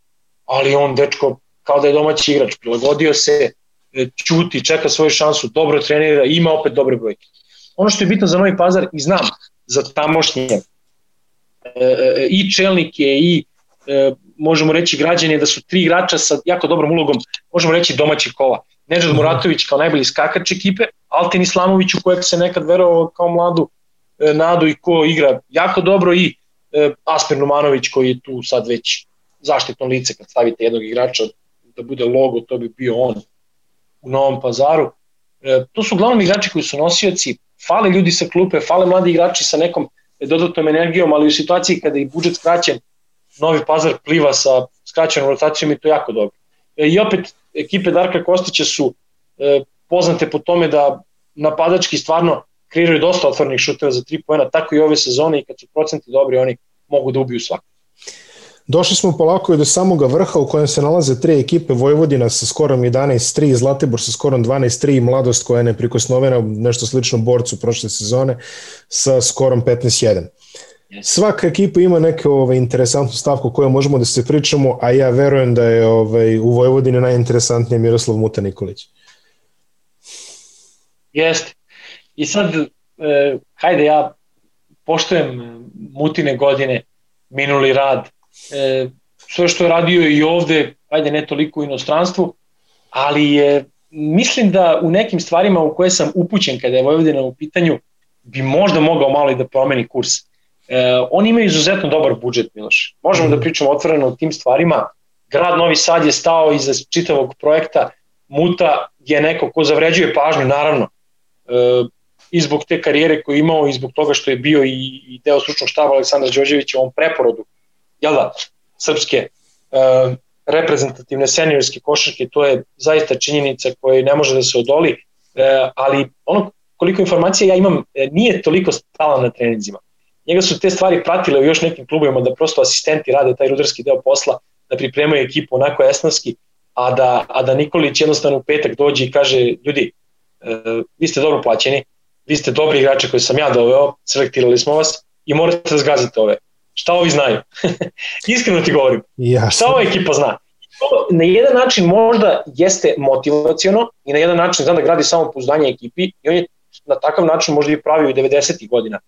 ali on, dečko, kao da je domaći igrač, prilagodio se, čuti, e, čeka svoju šansu, dobro trenira, ima opet dobre brojke. Ono što je bitno za Novi Pazar i znam za tamošnje e, e, i čelnike i možemo reći građanje da su tri igrača sa jako dobrom ulogom, možemo reći domaćih kola. Neđad mhm. Muratović kao najbolji skakač ekipe, Altin Islamović u kojeg se nekad verovao kao mladu nadu i ko igra jako dobro i e, Asper Numanović koji je tu sad već zaštitno lice kad stavite jednog igrača da bude logo, to bi bio on u Novom pazaru. E, to su uglavnom igrači koji su nosioci, fale ljudi sa klupe, fale mladi igrači sa nekom dodatnom energijom, ali u situaciji kada je budžet skraćen, Novi pazar pliva sa skraćenom rotacijom i to jako dobro. E, I opet, ekipe Darka Kostića su e, poznate po tome da napadački stvarno kreiraju dosta otvornih šuteva za tri pojena, tako i ove sezone i kad su procenti dobri, oni mogu da ubiju svako. Došli smo polako i do samoga vrha u kojem se nalaze tri ekipe, Vojvodina sa skorom 11-3, Zlatibor sa skorom 12-3 i Mladost koja je neprikosnovena nešto slično borcu prošle sezone sa skorom 15-1. Svaka ekipa ima neku ovaj, interesantnu stavku koju možemo da se pričamo, a ja verujem da je ovaj, u Vojvodini najinteresantnije Miroslav Muta Nikolić. Jeste. I sad, e, hajde ja poštojem mutine godine, minuli rad, e, sve što je radio i ovde, hajde ne toliko u inostranstvu, ali je, mislim da u nekim stvarima u koje sam upućen kada je Vojvodina u pitanju, bi možda mogao malo i da promeni kurs. E, oni imaju izuzetno dobar budžet, Miloš. Možemo da pričamo otvoreno o tim stvarima. Grad Novi Sad je stao iza čitavog projekta, Muta je neko ko zavređuje pažnju, naravno. E, i zbog te karijere koju je imao i zbog toga što je bio i, i deo stručnog štaba Aleksandra Đorđevića u ovom preporodu, jel da, srpske uh, reprezentativne seniorske košarke, to je zaista činjenica koja ne može da se odoli, uh, ali ono koliko informacija ja imam e, nije toliko stala na treninzima. Njega su te stvari pratile u još nekim klubovima da prosto asistenti rade taj rudarski deo posla, da pripremaju ekipu onako esnavski, a da, a da Nikolić jednostavno u petak dođe i kaže, ljudi, uh, vi ste dobro plaćeni, vi ste dobri igrači koji sam ja doveo, selektirali smo vas i morate da zgazite ove. Šta ovi znaju? Iskreno ti govorim. Jasne. Šta ova ekipa zna? To na jedan način možda jeste motivaciono i na jedan način znam da gradi samo pouzdanje ekipi i on je na takav način možda i pravio i 90. godina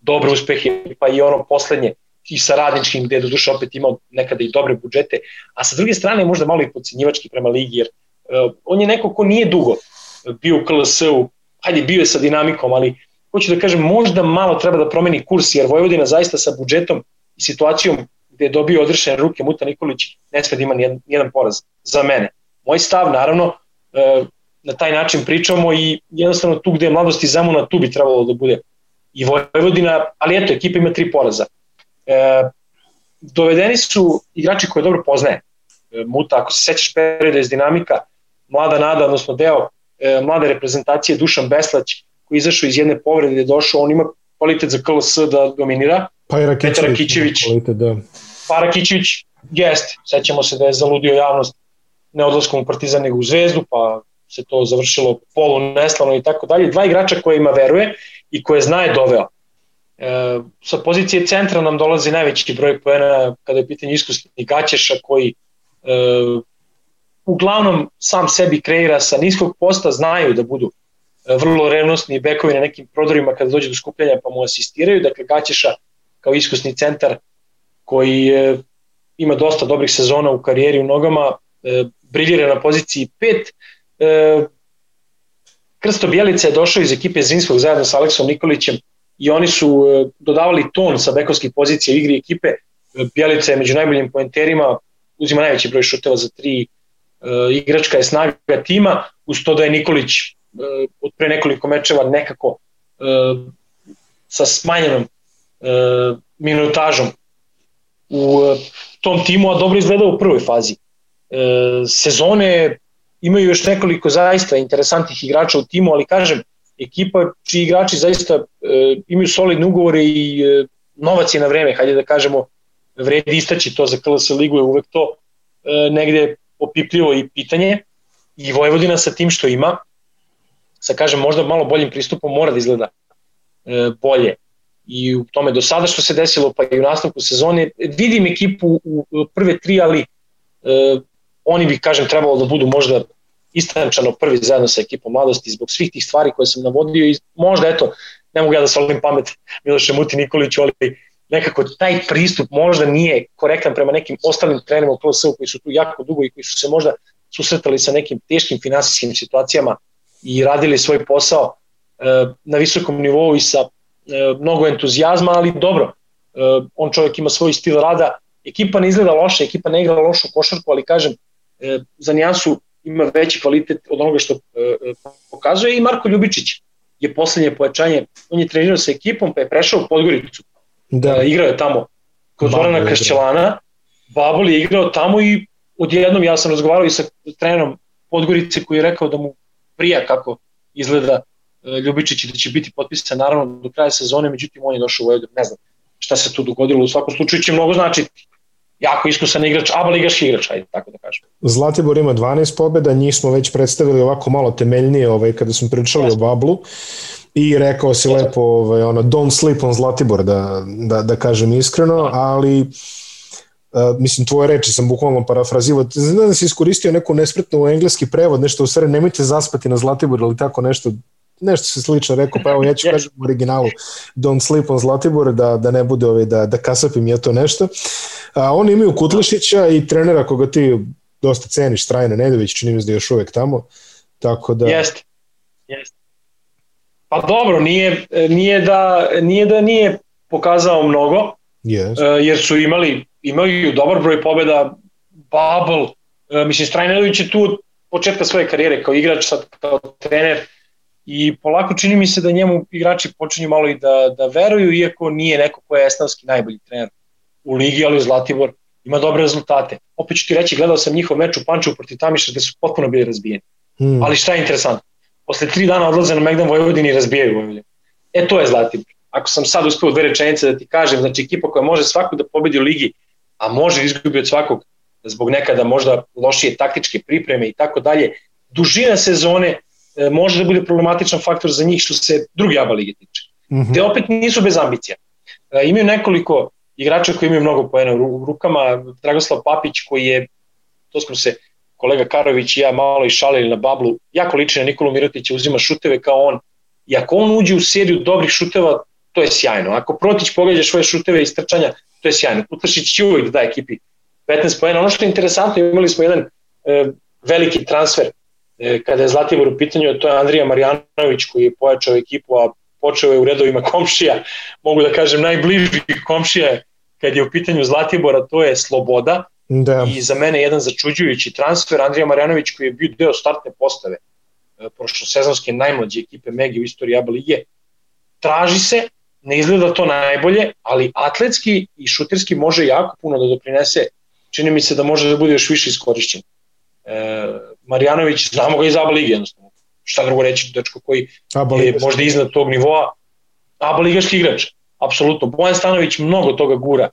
dobre uspehe, pa i ono poslednje i sa radničkim gde je do duše opet imao nekada i dobre budžete, a sa druge strane možda malo i podcenjivački prema ligi, jer uh, on je neko ko nije dugo bio u KLS-u, hajde bio je sa dinamikom, ali hoću da kažem možda malo treba da promeni kurs, jer Vojvodina zaista sa budžetom i situacijom gde je dobio odrešene ruke Muta Nikolić ne sve da ima nijedan, nijedan poraz za mene. Moj stav, naravno, e, na taj način pričamo i jednostavno tu gde je mladost i Zamuna, tu bi trebalo da bude i Vojvodina, ali eto, ekipa ima tri poraza. E, dovedeni su igrači koje dobro poznaje. E, Muta, ako se sećaš perioda iz dinamika, mlada nada, odnosno deo mlade reprezentacije Dušan Beslać koji je izašao iz jedne povrede je došao, on ima kvalitet za KLS da dominira. Pa i Rakićević. Petar Rakićević. Kvalitet, da. Pa Rakićević jeste. Sećamo se da je zaludio javnost ne odlaskom u Partizan nego u Zvezdu, pa se to završilo polu neslano i tako dalje. Dva igrača koje ima veruje i koje zna je doveo. E, sa pozicije centra nam dolazi najveći broj poena kada je pitanje iskusni Gaćeša koji e, uglavnom sam sebi kreira sa niskog posta, znaju da budu vrlo revnostni bekovi na nekim prodorima kada dođe do skupljanja pa mu asistiraju, dakle Gaćeša kao iskusni centar koji je ima dosta dobrih sezona u karijeri u nogama, e, briljira na poziciji 5. E, Krsto Bjelica je došao iz ekipe Zrinskog zajedno sa Aleksom Nikolićem i oni su e, dodavali ton sa bekovskih pozicija u igri ekipe. E, Bjelica je među najboljim poenterima, uzima najveći broj šuteva za tri, e, igračka je snaga tima, uz to da je Nikolić e, od pre nekoliko mečeva nekako e, sa smanjenom e, minutažom u e, tom timu, a dobro izgleda u prvoj fazi. E, sezone imaju još nekoliko zaista interesantnih igrača u timu, ali kažem, ekipa čiji igrači zaista e, imaju solidne ugovore i e, novac je na vreme, hajde da kažemo, vredi istaći to za KLS ligu je uvek to e, negde opipljivo i pitanje i Vojvodina sa tim što ima, sa kažem možda malo boljim pristupom mora da izgleda e, bolje. I u tome do sada što se desilo pa i u nastavku sezone vidim ekipu u prve tri ali e, oni bi kažem trebalo da budu možda istančano prvi zajedno sa ekipom mladosti zbog svih tih stvari koje sam navodio i možda eto ne mogu ja da solim pamet Miloše Muti Nikoliću ali nekako taj pristup možda nije korektan prema nekim ostalim trenerima u KLS-u koji su tu jako dugo i koji su se možda susretali sa nekim teškim finansijskim situacijama i radili svoj posao e, na visokom nivou i sa e, mnogo entuzijazma, ali dobro, e, on čovjek ima svoj stil rada, ekipa ne izgleda loše, ekipa ne igra lošu košarku, ali kažem, za nijansu ima veći kvalitet od onoga što pokazuje i Marko Ljubičić je poslednje pojačanje, on je trenirao sa ekipom pa je prešao u Podgoricu, da. igrao je tamo kod Zorana Kršćelana, Babol je igrao tamo i odjednom ja sam razgovarao i sa trenerom Podgorice koji je rekao da mu prija kako izgleda e, Ljubičić da će biti potpisan naravno do kraja sezone, međutim on je došao u Vojvodinu, ne znam šta se tu dogodilo, u svakom slučaju će mnogo značiti. Jako iskusan igrač, aba ligaški igrač, ajde tako da kažem. Zlatibor ima 12 pobjeda, njih smo već predstavili ovako malo temeljnije ovaj, kada smo pričali Jasne. o Bablu i rekao si lepo ovaj, ono, don't sleep on Zlatibor, da, da, da kažem iskreno, ali Uh, mislim, tvoje reči sam bukvalno parafrazivao. Znam da si iskoristio neku nespretnu engleski prevod, nešto u stvari, nemojte zaspati na Zlatibor ili tako nešto, nešto se slično rekao, pa evo ja ću kažem u originalu Don't sleep on Zlatibor, da, da ne bude ovaj, da, da kasapim je to nešto. A, oni imaju Kutlešića i trenera koga ti dosta ceniš, Trajna Nedović, čini mi se da je još uvek tamo, tako da... Jeste, jeste. Pa dobro, nije, nije, da, nije da nije pokazao mnogo, yes. E, jer su imali imaju dobar broj pobeda, Bubble, e, mislim Strajnerović je tu od početka svoje karijere kao igrač, sad kao trener i polako čini mi se da njemu igrači počinju malo i da, da veruju, iako nije neko ko je estonski najbolji trener u ligi, ali Zlatibor ima dobre rezultate. Opet ću ti reći, gledao sam njihov meč u Pančevu protiv Tamiša gde su potpuno bili razbijeni. Hmm. Ali šta je interesantno? Posle tri dana odlaze na Megdan Vojvodini i razbijaju Vojvodinu. E to je Zlatibor. Ako sam sad uspeo dve rečenice da ti kažem, znači ekipa koja može svaku da pobedi u ligi, a može izgubi od svakog zbog nekada možda lošije taktičke pripreme i tako dalje. Dužina sezone e, može da bude problematičan faktor za njih što se drugi ABA lige tiče. Mm -hmm. Te opet nisu bez ambicija. E, imaju nekoliko igrača koji imaju mnogo poena u rukama. Dragoslav Papić koji je, to smo se kolega Karović i ja malo i šalili na bablu, jako liči na Nikolu Mirotića, uzima šuteve kao on. I ako on uđe u seriju dobrih šuteva, to je sjajno. Ako Protić pogađa svoje šuteve iz trčanja, to je sjajno. Kutlašić će uvijek da ekipi 15 pojena. Ono što je interesantno, imali smo jedan e, veliki transfer e, kada je Zlatibor u pitanju, to je Andrija Marjanović koji je pojačao ekipu, a počeo je u redovima komšija, mogu da kažem najbliži komšija kad je u pitanju Zlatibora, to je Sloboda, da. i za mene jedan začuđujući transfer, Andrija Marjanović koji je bio deo startne postave e, prošlosezonske najmlađe ekipe Megi u istoriji ABA lige, traži se, ne izgleda to najbolje, ali atletski i šuterski može jako puno da doprinese. Čini mi se da može da bude još više iskorišćen. E, Marjanović, znamo ga iz ABA ligi jednostavno. Šta drugo reći, dečko koji je možda iznad tog nivoa. ABA ligaški igrač, apsolutno. Bojan Stanović mnogo toga gura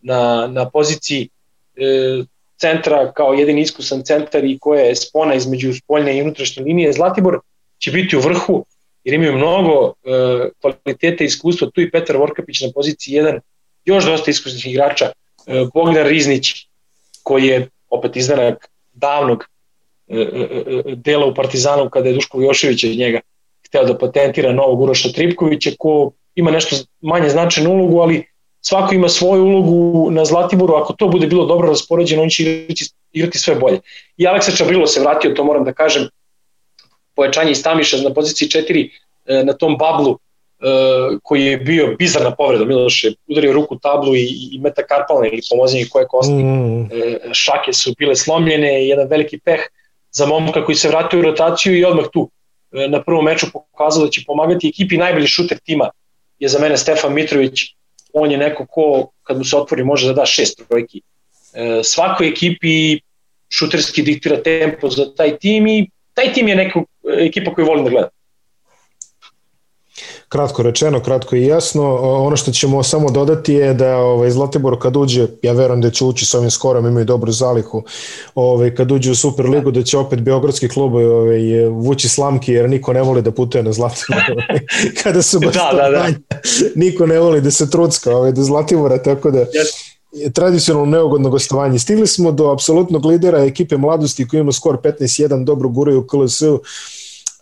na, na poziciji e, centra kao jedini iskusan centar i koja je spona između spoljne i unutrašnje linije. Zlatibor će biti u vrhu jer imaju mnogo e, kvalitete i iskustva, tu i Petar Vorkapić na poziciji 1, još dosta iskusnih igrača, e, Bogdan Riznić, koji je opet izdanak davnog e, e, e, dela u Partizanu kada je Duško Jošević od njega hteo da patentira novog Uroša Tripkovića ko ima nešto manje značajnu ulogu, ali svako ima svoju ulogu na Zlatiboru, ako to bude bilo dobro raspoređeno, on će igrati, igrati sve bolje. I Aleksa Čabrilo se vratio, to moram da kažem, pojačanje iz Tamiša na poziciji 4 e, na tom bablu e, koji je bio bizarna povreda, Miloš je udario ruku tablu i, i metakarpalne ili pomozenje koje kosti, mm. E, šake su bile slomljene, jedan veliki peh za momka koji se vratio u rotaciju i odmah tu na prvom meču pokazao da će pomagati ekipi. Najbolji šuter tima je za mene Stefan Mitrović. On je neko ko kad mu se otvori može da da šest trojki. Svakoj ekipi šuterski diktira tempo za taj tim i taj tim je neka ekipa koju volim da gledam Kratko rečeno, kratko i jasno. Ono što ćemo samo dodati je da ovaj, Zlatibor kad uđe, ja verujem da će ući s ovim skorom, imaju dobru zalihu, ovaj, kad uđe u Superligu da će opet Beogradski klub ovaj, vući slamki jer niko ne voli da putuje na Zlatibor. Ovaj, kada su baš da, da, da. niko ne voli da se trucka ovaj, do Zlatibora, tako da... Yes tradicionalno neugodno gostovanje. Stigli smo do apsolutnog lidera ekipe mladosti koji ima skor 15-1, dobro guraju u KLS-u,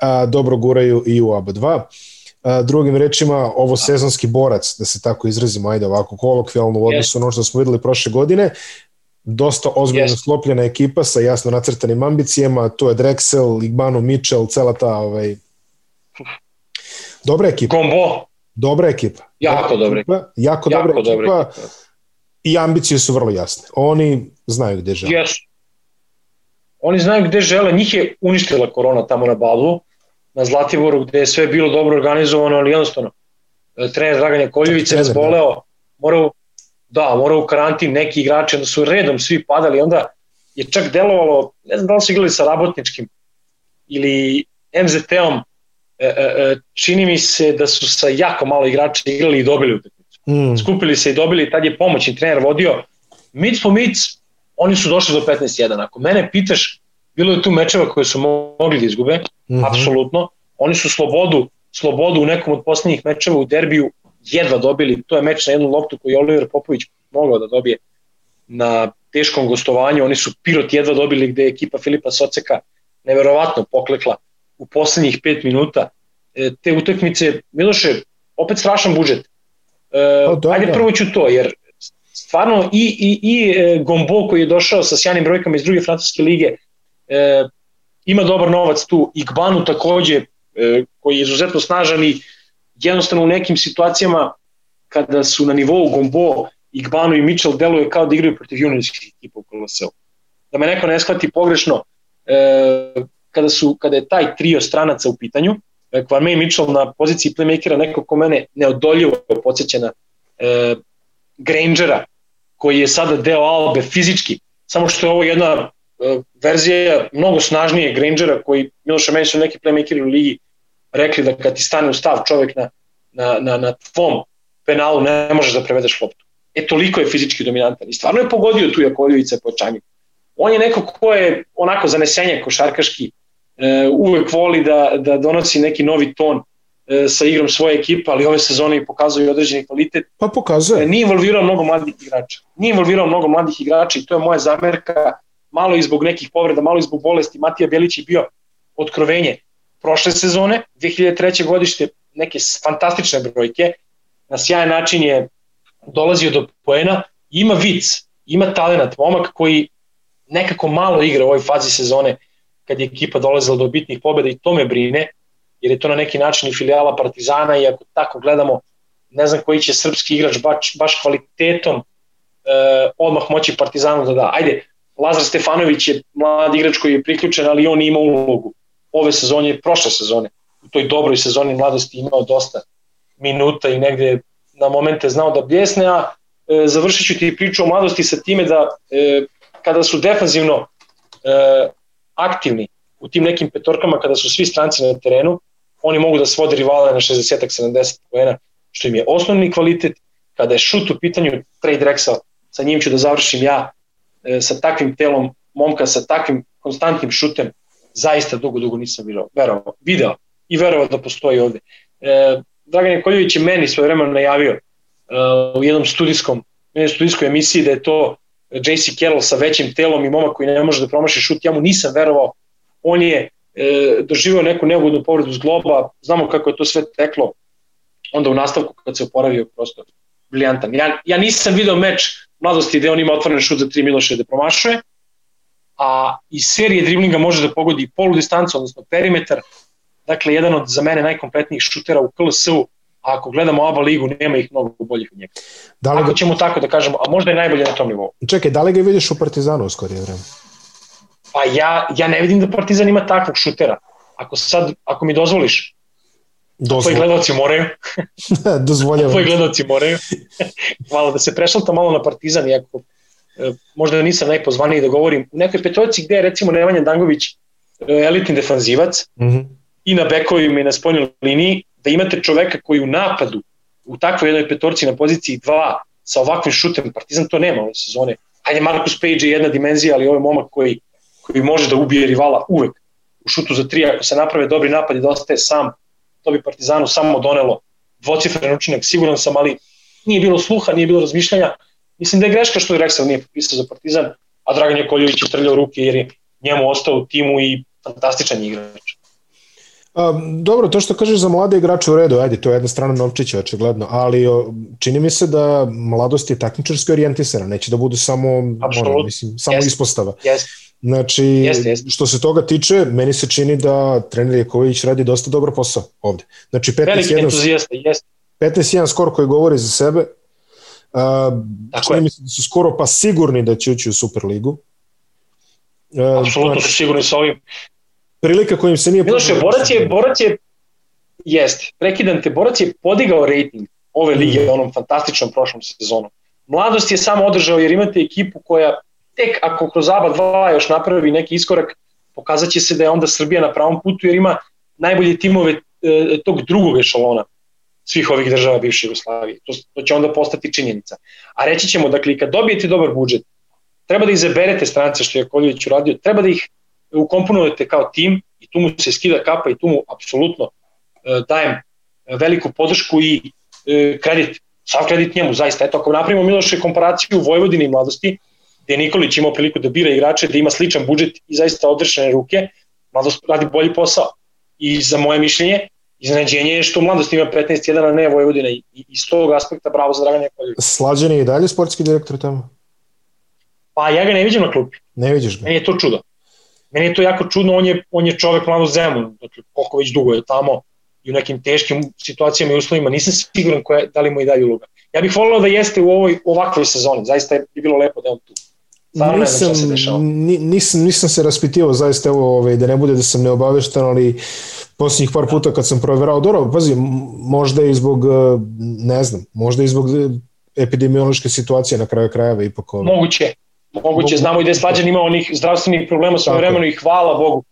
a dobro guraju i u ABA 2 drugim rečima ovo sezonski borac, da se tako izrazimo, ajde ovako kolokvijalno u odnosu yes. ono što smo videli prošle godine, dosta ozbiljno yes. slopljena ekipa sa jasno nacrtanim ambicijama, to je Drexel, Igbano, Mitchell, cela ta ovaj... dobra ekipa. Kombo. Dobra ekipa. Jako dobra ekipa. Jako, jako dobra ekipa. Dobra ekipa. I ambicije su vrlo jasne. Oni znaju gde žele. Yes. Oni znaju gde žele. Njih je uništila korona tamo na Balvu na Zlatiboru gde je sve bilo dobro organizovano, ali jednostavno e, trener Dragan Jakoljević se razboleo, morao da, morao u karantin neki igrači, onda su redom svi padali, onda je čak delovalo, ne znam da li su igrali sa Rabotničkim ili MZT-om, e, e, e, čini mi se da su sa jako malo igrača igrali i dobili utakmicu. Mm. Skupili se i dobili, tad je pomoćni trener vodio. Mic po mic, oni su došli do 15-1. Ako mene pitaš, bilo je tu mečeva koje su mogli da izgube, mm -hmm. apsolutno. Oni su slobodu, slobodu u nekom od poslednjih mečeva u derbiju jedva dobili. To je meč na jednu loptu koju je Oliver Popović mogao da dobije na teškom gostovanju. Oni su Pirot jedva dobili gde je ekipa Filipa Soceka neverovatno poklekla u poslednjih 5 minuta. E, te utakmice, Miloše, opet strašan budžet. Oh, ajde prvo ću to, jer stvarno i, i, i e, Gombo koji je došao sa sjajnim brojkama iz druge francuske lige e, ima dobar novac tu, Igbanu takođe, e, koji je izuzetno snažan i jednostavno u nekim situacijama kada su na nivou Gombo, Igbanu i Mitchell deluje kao da igraju protiv juniorskih ekipa u KLS-u. Da me neko ne shvati pogrešno, e, kada, su, kada je taj trio stranaca u pitanju, Kvarme i Mitchell na poziciji playmakera, neko ko mene neodoljivo podsjeća na e, Grangera, koji je sada deo Albe fizički, samo što je ovo jedna E, verzija mnogo snažnije Grangera koji Miloša meni su neki playmakeri u ligi rekli da kad ti stane u stav čovek na, na, na, na tvom penalu ne možeš da prevedeš loptu. E toliko je fizički dominantan i stvarno je pogodio tu Jakovljevica po čanju. On je neko ko je onako zanesenje košarkaški, uvek voli da, da donosi neki novi ton e, sa igrom svoje ekipe, ali ove sezone i pokazuje određeni kvalitet. Pa pokazuje. E, nije involvirao mnogo mladih igrača. Nije involvirao mnogo mladih igrača i to je moja zamerka malo i zbog nekih povreda, malo i zbog bolesti, Matija Bjelić je bio otkrovenje prošle sezone, 2003. godište, neke fantastične brojke, na sjajan način je dolazio do poena, ima vic, ima talenat, momak koji nekako malo igra u ovoj fazi sezone kad je ekipa dolazila do bitnih pobjeda i to me brine, jer je to na neki način i filijala Partizana i ako tako gledamo, ne znam koji će srpski igrač baš, baš kvalitetom eh, odmah moći Partizanu da da. Ajde, Lazar Stefanović je mlad igrač koji je priključen, ali on ima ulogu ove sezone prošle sezone. U toj dobroj sezoni mladosti imao dosta minuta i negde na momente znao da bljesne, a e, završit ću ti priču o mladosti sa time da e, kada su defanzivno e, aktivni u tim nekim petorkama, kada su svi stranci na terenu, oni mogu da svode rivale na 60-70 poena, što im je osnovni kvalitet. Kada je šut u pitanju, trade Rexal, sa njim ću da završim ja, e, sa takvim telom momka, sa takvim konstantnim šutem, zaista dugo, dugo nisam video, verovao, video i verovao da postoji ovde. E, Dragan Jakoljević je meni svoje vremena najavio e, u jednom studijskom, jednoj studijskoj emisiji da je to JC Carroll sa većim telom i momak koji ne može da promaši šut, ja mu nisam verovao, on je e, doživio neku neugodnu povredu zgloba, znamo kako je to sve teklo, onda u nastavku kad se oporavio prosto briljantan. Ja, ja nisam video meč mladosti gde on ima otvoren šut za 3 Miloše da promašuje, a iz serije driblinga može da pogodi polu distancu, odnosno perimetar, dakle jedan od za mene najkompletnijih šutera u KLS-u, ako gledamo oba ligu, nema ih mnogo boljih od njega. Da li ga... Ako ćemo tako da kažemo, a možda je najbolje na tom nivou. Čekaj, da li ga vidiš u Partizanu u skorije vreme? Pa ja, ja ne vidim da Partizan ima takvog šutera. Ako sad, ako mi dozvoliš, Dozvol. Tvoji gledalci moraju. Dozvoljavam. Tvoji gledalci moraju. Hvala da se prešalta malo na Partizan, iako e, možda nisam najpozvaniji da govorim. U nekoj petorici gde je recimo Nemanja Dangović e, elitni defanzivac mm -hmm. i na bekovima i na spoljnoj liniji, da imate čoveka koji u napadu u takvoj jednoj petorci na poziciji 2 sa ovakvim šutem, Partizan to nema ove sezone. Ajde, Marcus Page je jedna dimenzija, ali ovo je momak koji, koji može da ubije rivala uvek u šutu za tri, ako se naprave dobri napad i da ostaje sam, to bi Partizanu samo donelo dvocifren učinak, siguran sam, ali nije bilo sluha, nije bilo razmišljanja. Mislim da je greška što je Rexel nije potpisao za Partizan, a Dragan Jakoljević je trljao ruke jer je njemu ostao u timu i fantastičan igrač. A, dobro, to što kažeš za mlade igrače u redu, ajde, to je jedna strana novčića, očigledno, ali o, čini mi se da mladost je takmičarski orijentisana, neće da bude samo, ono, mislim, samo yes. ispostava. Yes. Znači, jest, jest. što se toga tiče, meni se čini da trener Jeković radi dosta dobro posao ovde. Znači, 15-1 15 skor koji govori za sebe. Uh, čini mi se da su skoro pa sigurni da će ući u Superligu. Uh, Apsolutno su sigurni sa ovim. Prilika kojim se nije... Miloše, Borac je, Borac je, jest, prekidan te, Borac je podigao rating ove lige mm. onom fantastičnom prošlom sezonom. Mladost je samo održao jer imate ekipu koja tek ako kroz ABA 2 još napravi neki iskorak, pokazat će se da je onda Srbija na pravom putu jer ima najbolje timove e, tog drugog ešalona svih ovih država bivše Jugoslavije. To, to će onda postati činjenica. A reći ćemo, dakle, kad dobijete dobar budžet, treba da izaberete strance što je Koljević uradio, treba da ih ukomponujete kao tim i tu mu se skida kapa i tu mu apsolutno e, dajem veliku podršku i e, kredit, sav kredit njemu, zaista. Eto, ako napravimo Miloše komparaciju Vojvodine i mladosti, gde Nikolić imao priliku da bira igrače, da ima sličan budžet i zaista odrešene ruke, mladost radi bolji posao. I za moje mišljenje, iznenađenje je što mladost ima 15-1, a ne Vojvodina i iz tog aspekta bravo za Dragan Jakovljević. Slađan je i dalje sportski direktor tamo? Pa ja ga ne vidim na klupi. Ne vidiš ga? Meni je to čudo. Meni je to jako čudno, on je, on je čovek mlado Zemun, dakle koliko već dugo je tamo i u nekim teškim situacijama i uslovima, nisam siguran koja, da li mu i dalje uloga. Ja bih volio da jeste u ovoj ovakvoj sezoni, zaista je bilo lepo da je on tu nisam, se nisam, nisam se raspitivao zaista evo, ovaj, da ne bude da sam neobaveštan, ali posljednjih par puta kad sam proverao, dobro, pazi, možda i zbog, eh, ne znam, možda i zbog eh, epidemiološke situacije na kraju krajeva ipak. Ovaj. Moguće, moguće, znamo i da je Slađan imao onih zdravstvenih problema svoje vremenu i hvala Bogu,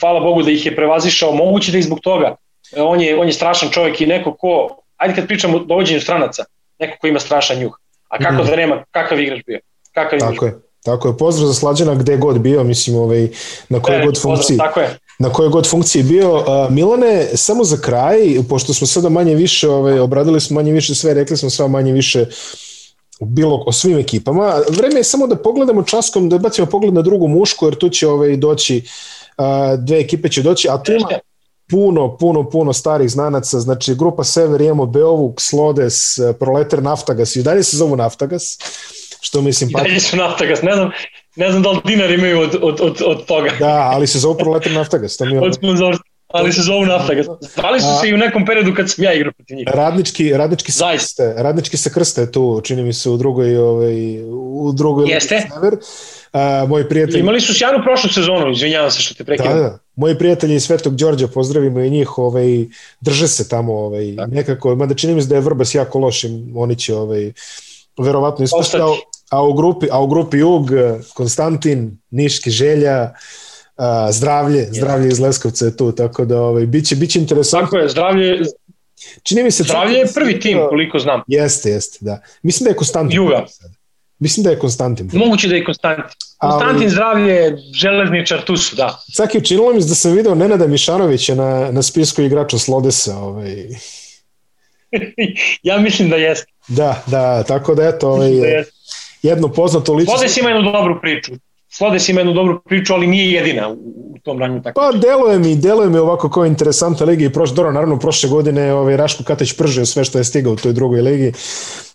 hvala Bogu da ih je prevazišao, moguće da i zbog toga. Eh, on je, on je strašan čovjek i neko ko, ajde kad pričamo o dovođenju stranaca, neko ko ima strašan njuh. A kako mm. da nema, kakav igrač bio? Kakav igrač Tako je. Tako je, pozdrav za Slađana gde god bio, mislim, ovaj, na kojoj god funkciji. Pozdrav, tako je. Na kojoj god funkciji bio. Uh, Milane, samo za kraj, pošto smo sada manje više, ovaj, obradili smo manje više sve, rekli smo sve manje više bilo o svim ekipama. Vreme je samo da pogledamo časkom, da bacimo pogled na drugu mušku, jer tu će ovaj, doći, dve ekipe će doći, a tu ima puno, puno, puno starih znanaca, znači grupa Sever imamo Beovuk, Slodes, Proletar, Naftagas i dalje se zovu Naftagas. Što mislim... Pa... I su Naftagas, ne znam, ne znam da li dinar imaju od, od, od, od toga. Da, ali se zovu Proletar Naftagas. To mi je... Od sponzorstva ali se zovu Naftagas. Zvali su se i u nekom periodu kad sam ja igrao protiv njih. Radnički, radnički, se krste, radnički se krste tu, čini mi se, u drugoj, ovaj, u drugoj Jeste. Sever. Uh, moji prijatelji... Imali su sjajnu prošlu sezonu, izvinjavam se što te prekidam. Da, da. Moji prijatelji iz Svetog Đorđa, pozdravimo i njih, ovaj, drže se tamo ovaj, da. nekako, mada čini mi se da je Vrbas jako loš, oni će ovaj, verovatno ispustiti, a u grupi, a u grupi Jug, Konstantin, Niški želja, a, zdravlje, zdravlje iz Leskovca je tu, tako da ovaj, biće, biće interesantno. Tako je, zdravlje, Čini mi se zdravlje je prvi tim, koliko znam. Jeste, jeste, da. Mislim da je Konstantin. Juga. Mislim da je Konstantin. Moguće da je Konstantin. Konstantin Ali, zdravlje, železničar, tu su, da. Cak je učinilo mi da sam video Nenada Mišanovića na, na spisku igrača Slodesa. Ovaj. ja mislim da jeste. Da, da, tako da eto, ovaj, da jeste jedno poznato lice. Slodes ima jednu dobru priču. Slodes ima jednu dobru priču, ali nije jedina u, u tom ranju tako. Pa deluje mi, deluje mi ovako kao interesantna liga i prošle, dobro, naravno prošle godine ovaj Raško Kateć pržio sve što je stigao u toj drugoj ligi.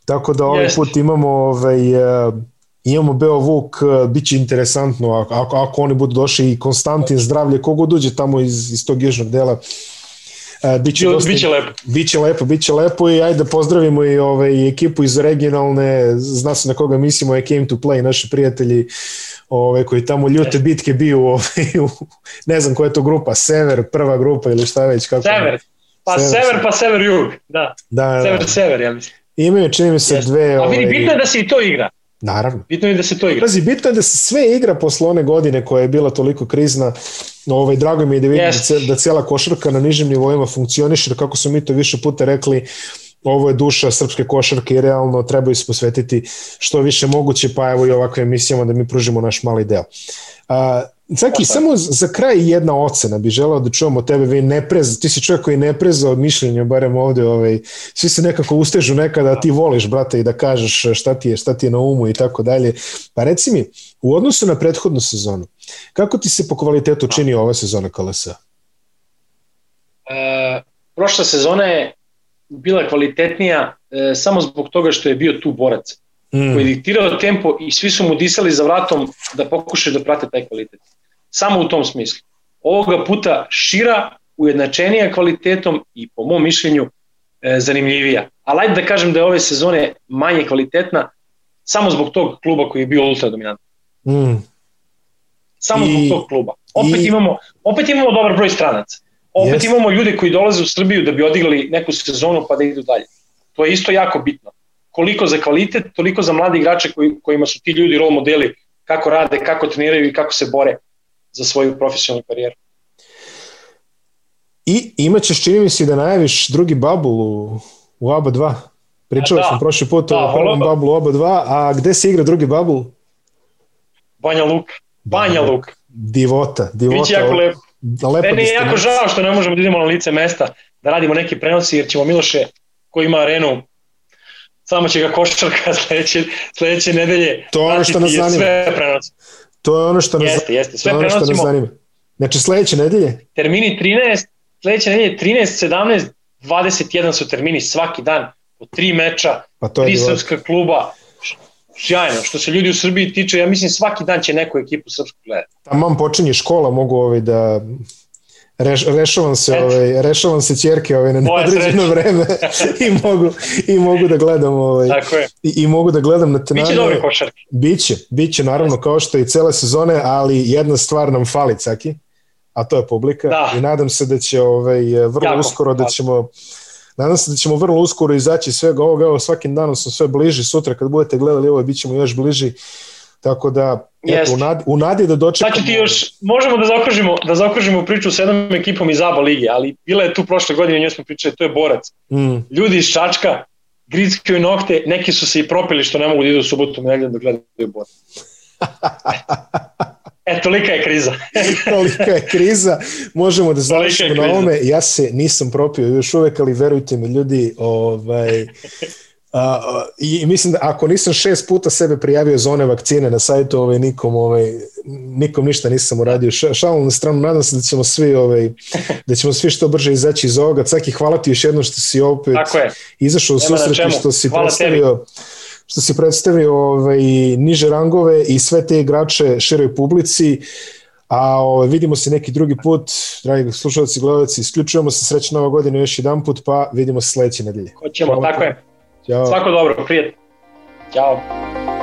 Tako da ovaj Jest. put imamo ovaj, uh, imamo Beo Vuk, uh, bit će interesantno ako, ako oni budu došli i Konstantin zdravlje, kogod uđe tamo iz, iz tog južnog dela, Uh, biće, dosta, biće lepo. Biće lepo, biće lepo i ajde pozdravimo i ovaj, ekipu iz regionalne, zna se na koga mislimo, je Came to Play, naši prijatelji ove, koji tamo ljute bitke bio ove, u, ne znam koja je to grupa, Sever, prva grupa ili šta već. Kako sever, pa Sever, sever pa Sever Jug, da. da, da. Sever, da. Sever, ja mislim. Imaju, čini mi se, dve... A vidi, bitno je da se i to igra. Naravno. Bitno je da se to igra. Pazi, bitno je da se sve igra posle one godine koja je bila toliko krizna. Ovaj, drago mi je da vidim yes. da cijela košarka na nižim nivoima funkcioniše, da kako smo mi to više puta rekli, ovo je duša srpske košarke i realno trebaju se posvetiti što više moguće, pa evo i ovakve emisijama da mi pružimo naš mali deo. A, Caki, pa, samo za kraj jedna ocena bi želeo da čujemo tebe, vi ne prez, ti si čovjek koji ne preza od mišljenja, barem ovde, ovaj, svi se nekako ustežu nekada, a ti voliš, brate, i da kažeš šta ti je, šta ti je na umu i tako dalje. Pa reci mi, u odnosu na prethodnu sezonu, kako ti se po kvalitetu čini ova sezona KLS? E, prošla sezona je bila kvalitetnija e, samo zbog toga što je bio tu borac mm. koji je diktirao tempo i svi su mu disali za vratom da pokušaju da prate taj kvalitet. Samo u tom smislu. Ovoga puta šira, ujednačenija kvalitetom i po mom mišljenju e, zanimljivija. Ali ajde da kažem da je ove sezone manje kvalitetna samo zbog tog kluba koji je bio ultra dominantan. Mm. Samo I, zbog tog kluba. Opet, i, imamo, opet imamo dobar broj stranaca. Opet yes. imamo ljude koji dolaze u Srbiju da bi odigrali neku sezonu pa da idu dalje. To je isto jako bitno. Koliko za kvalitet, toliko za mladi igrače koji, kojima su ti ljudi rol modeli kako rade, kako treniraju i kako se bore za svoju profesionalnu karijeru. I imaćeš, čini mi se, da najaviš drugi bubble u, u ABA 2. Pričao da, sam prošli put da, o prvom bubble u ABA 2, a gde se igra drugi bubble? Banja Luka. Banja Luka. Divota, divota. Biće jako lepo. Lepa Meni je jako žao što ne možemo da idemo na lice mesta, da radimo neki prenosi, jer ćemo Miloše, koji ima arenu, samo će ga košarka sledeće, sledeće nedelje to je ono što nas zanima. sve prenosi. To je ono što nas, jeste, jeste. Sve to je ono što nas zanima. Znači sledeće nedelje? Termini 13, sledeće nedelje 13, 17, 21 su termini svaki dan, po tri meča, pa to tri srpska kluba, sjajno. Što se ljudi u Srbiji tiče, ja mislim svaki dan će neku ekipu srpsku gledati. Tamo počinje škola, mogu ovaj da Reš, rešavam se, ovaj, rešavam se ćerke ovaj, na neodređeno vreme i mogu, i mogu da gledam ovaj, Tako je. I, i mogu da gledam na tenanje. Biće dobri košarke. Biće, biće naravno kao što i cele sezone, ali jedna stvar nam fali, Caki, a to je publika da. i nadam se da će ovaj, vrlo jako, uskoro da ćemo Nadam se da ćemo vrlo uskoro izaći svega ovoga, evo svakim danom sam sve bliži, sutra kad budete gledali ovo bit ćemo još bliži, tako da eto, u, nadi, u nadi da dočekamo... Znači ti još, možemo da zaokružimo, da zaokružimo priču s jednom ekipom iz ABA lige, ali bila je tu prošle godine, njoj smo pričali, to je borac. Mm. Ljudi iz Čačka, i nokte, neki su se i propili što ne mogu da idu u subotu nedeljom da gledaju borac. E, tolika je kriza. tolika je kriza. Možemo da završimo na ovome. Ja se nisam propio još uvek, ali verujte mi ljudi, ovaj, a, i mislim da ako nisam šest puta sebe prijavio za one vakcine na sajtu, ovaj, nikom, ovaj, nikom ništa nisam uradio. Šalom na stranu, nadam se da ćemo svi, ovaj, da ćemo svi što brže izaći iz ovoga. Caki, hvala ti još jedno što si opet izašao u susret što si hvala predstavio tebi što si predstavio ovaj, niže rangove i sve te igrače široj publici, a ovaj, vidimo se neki drugi put, dragi slušalci i gledalci, isključujemo se srećna nova godina još jedan put, pa vidimo se sledeće nedelje. Hoćemo, tako je. Ćao. Svako dobro, prijatno. Ćao.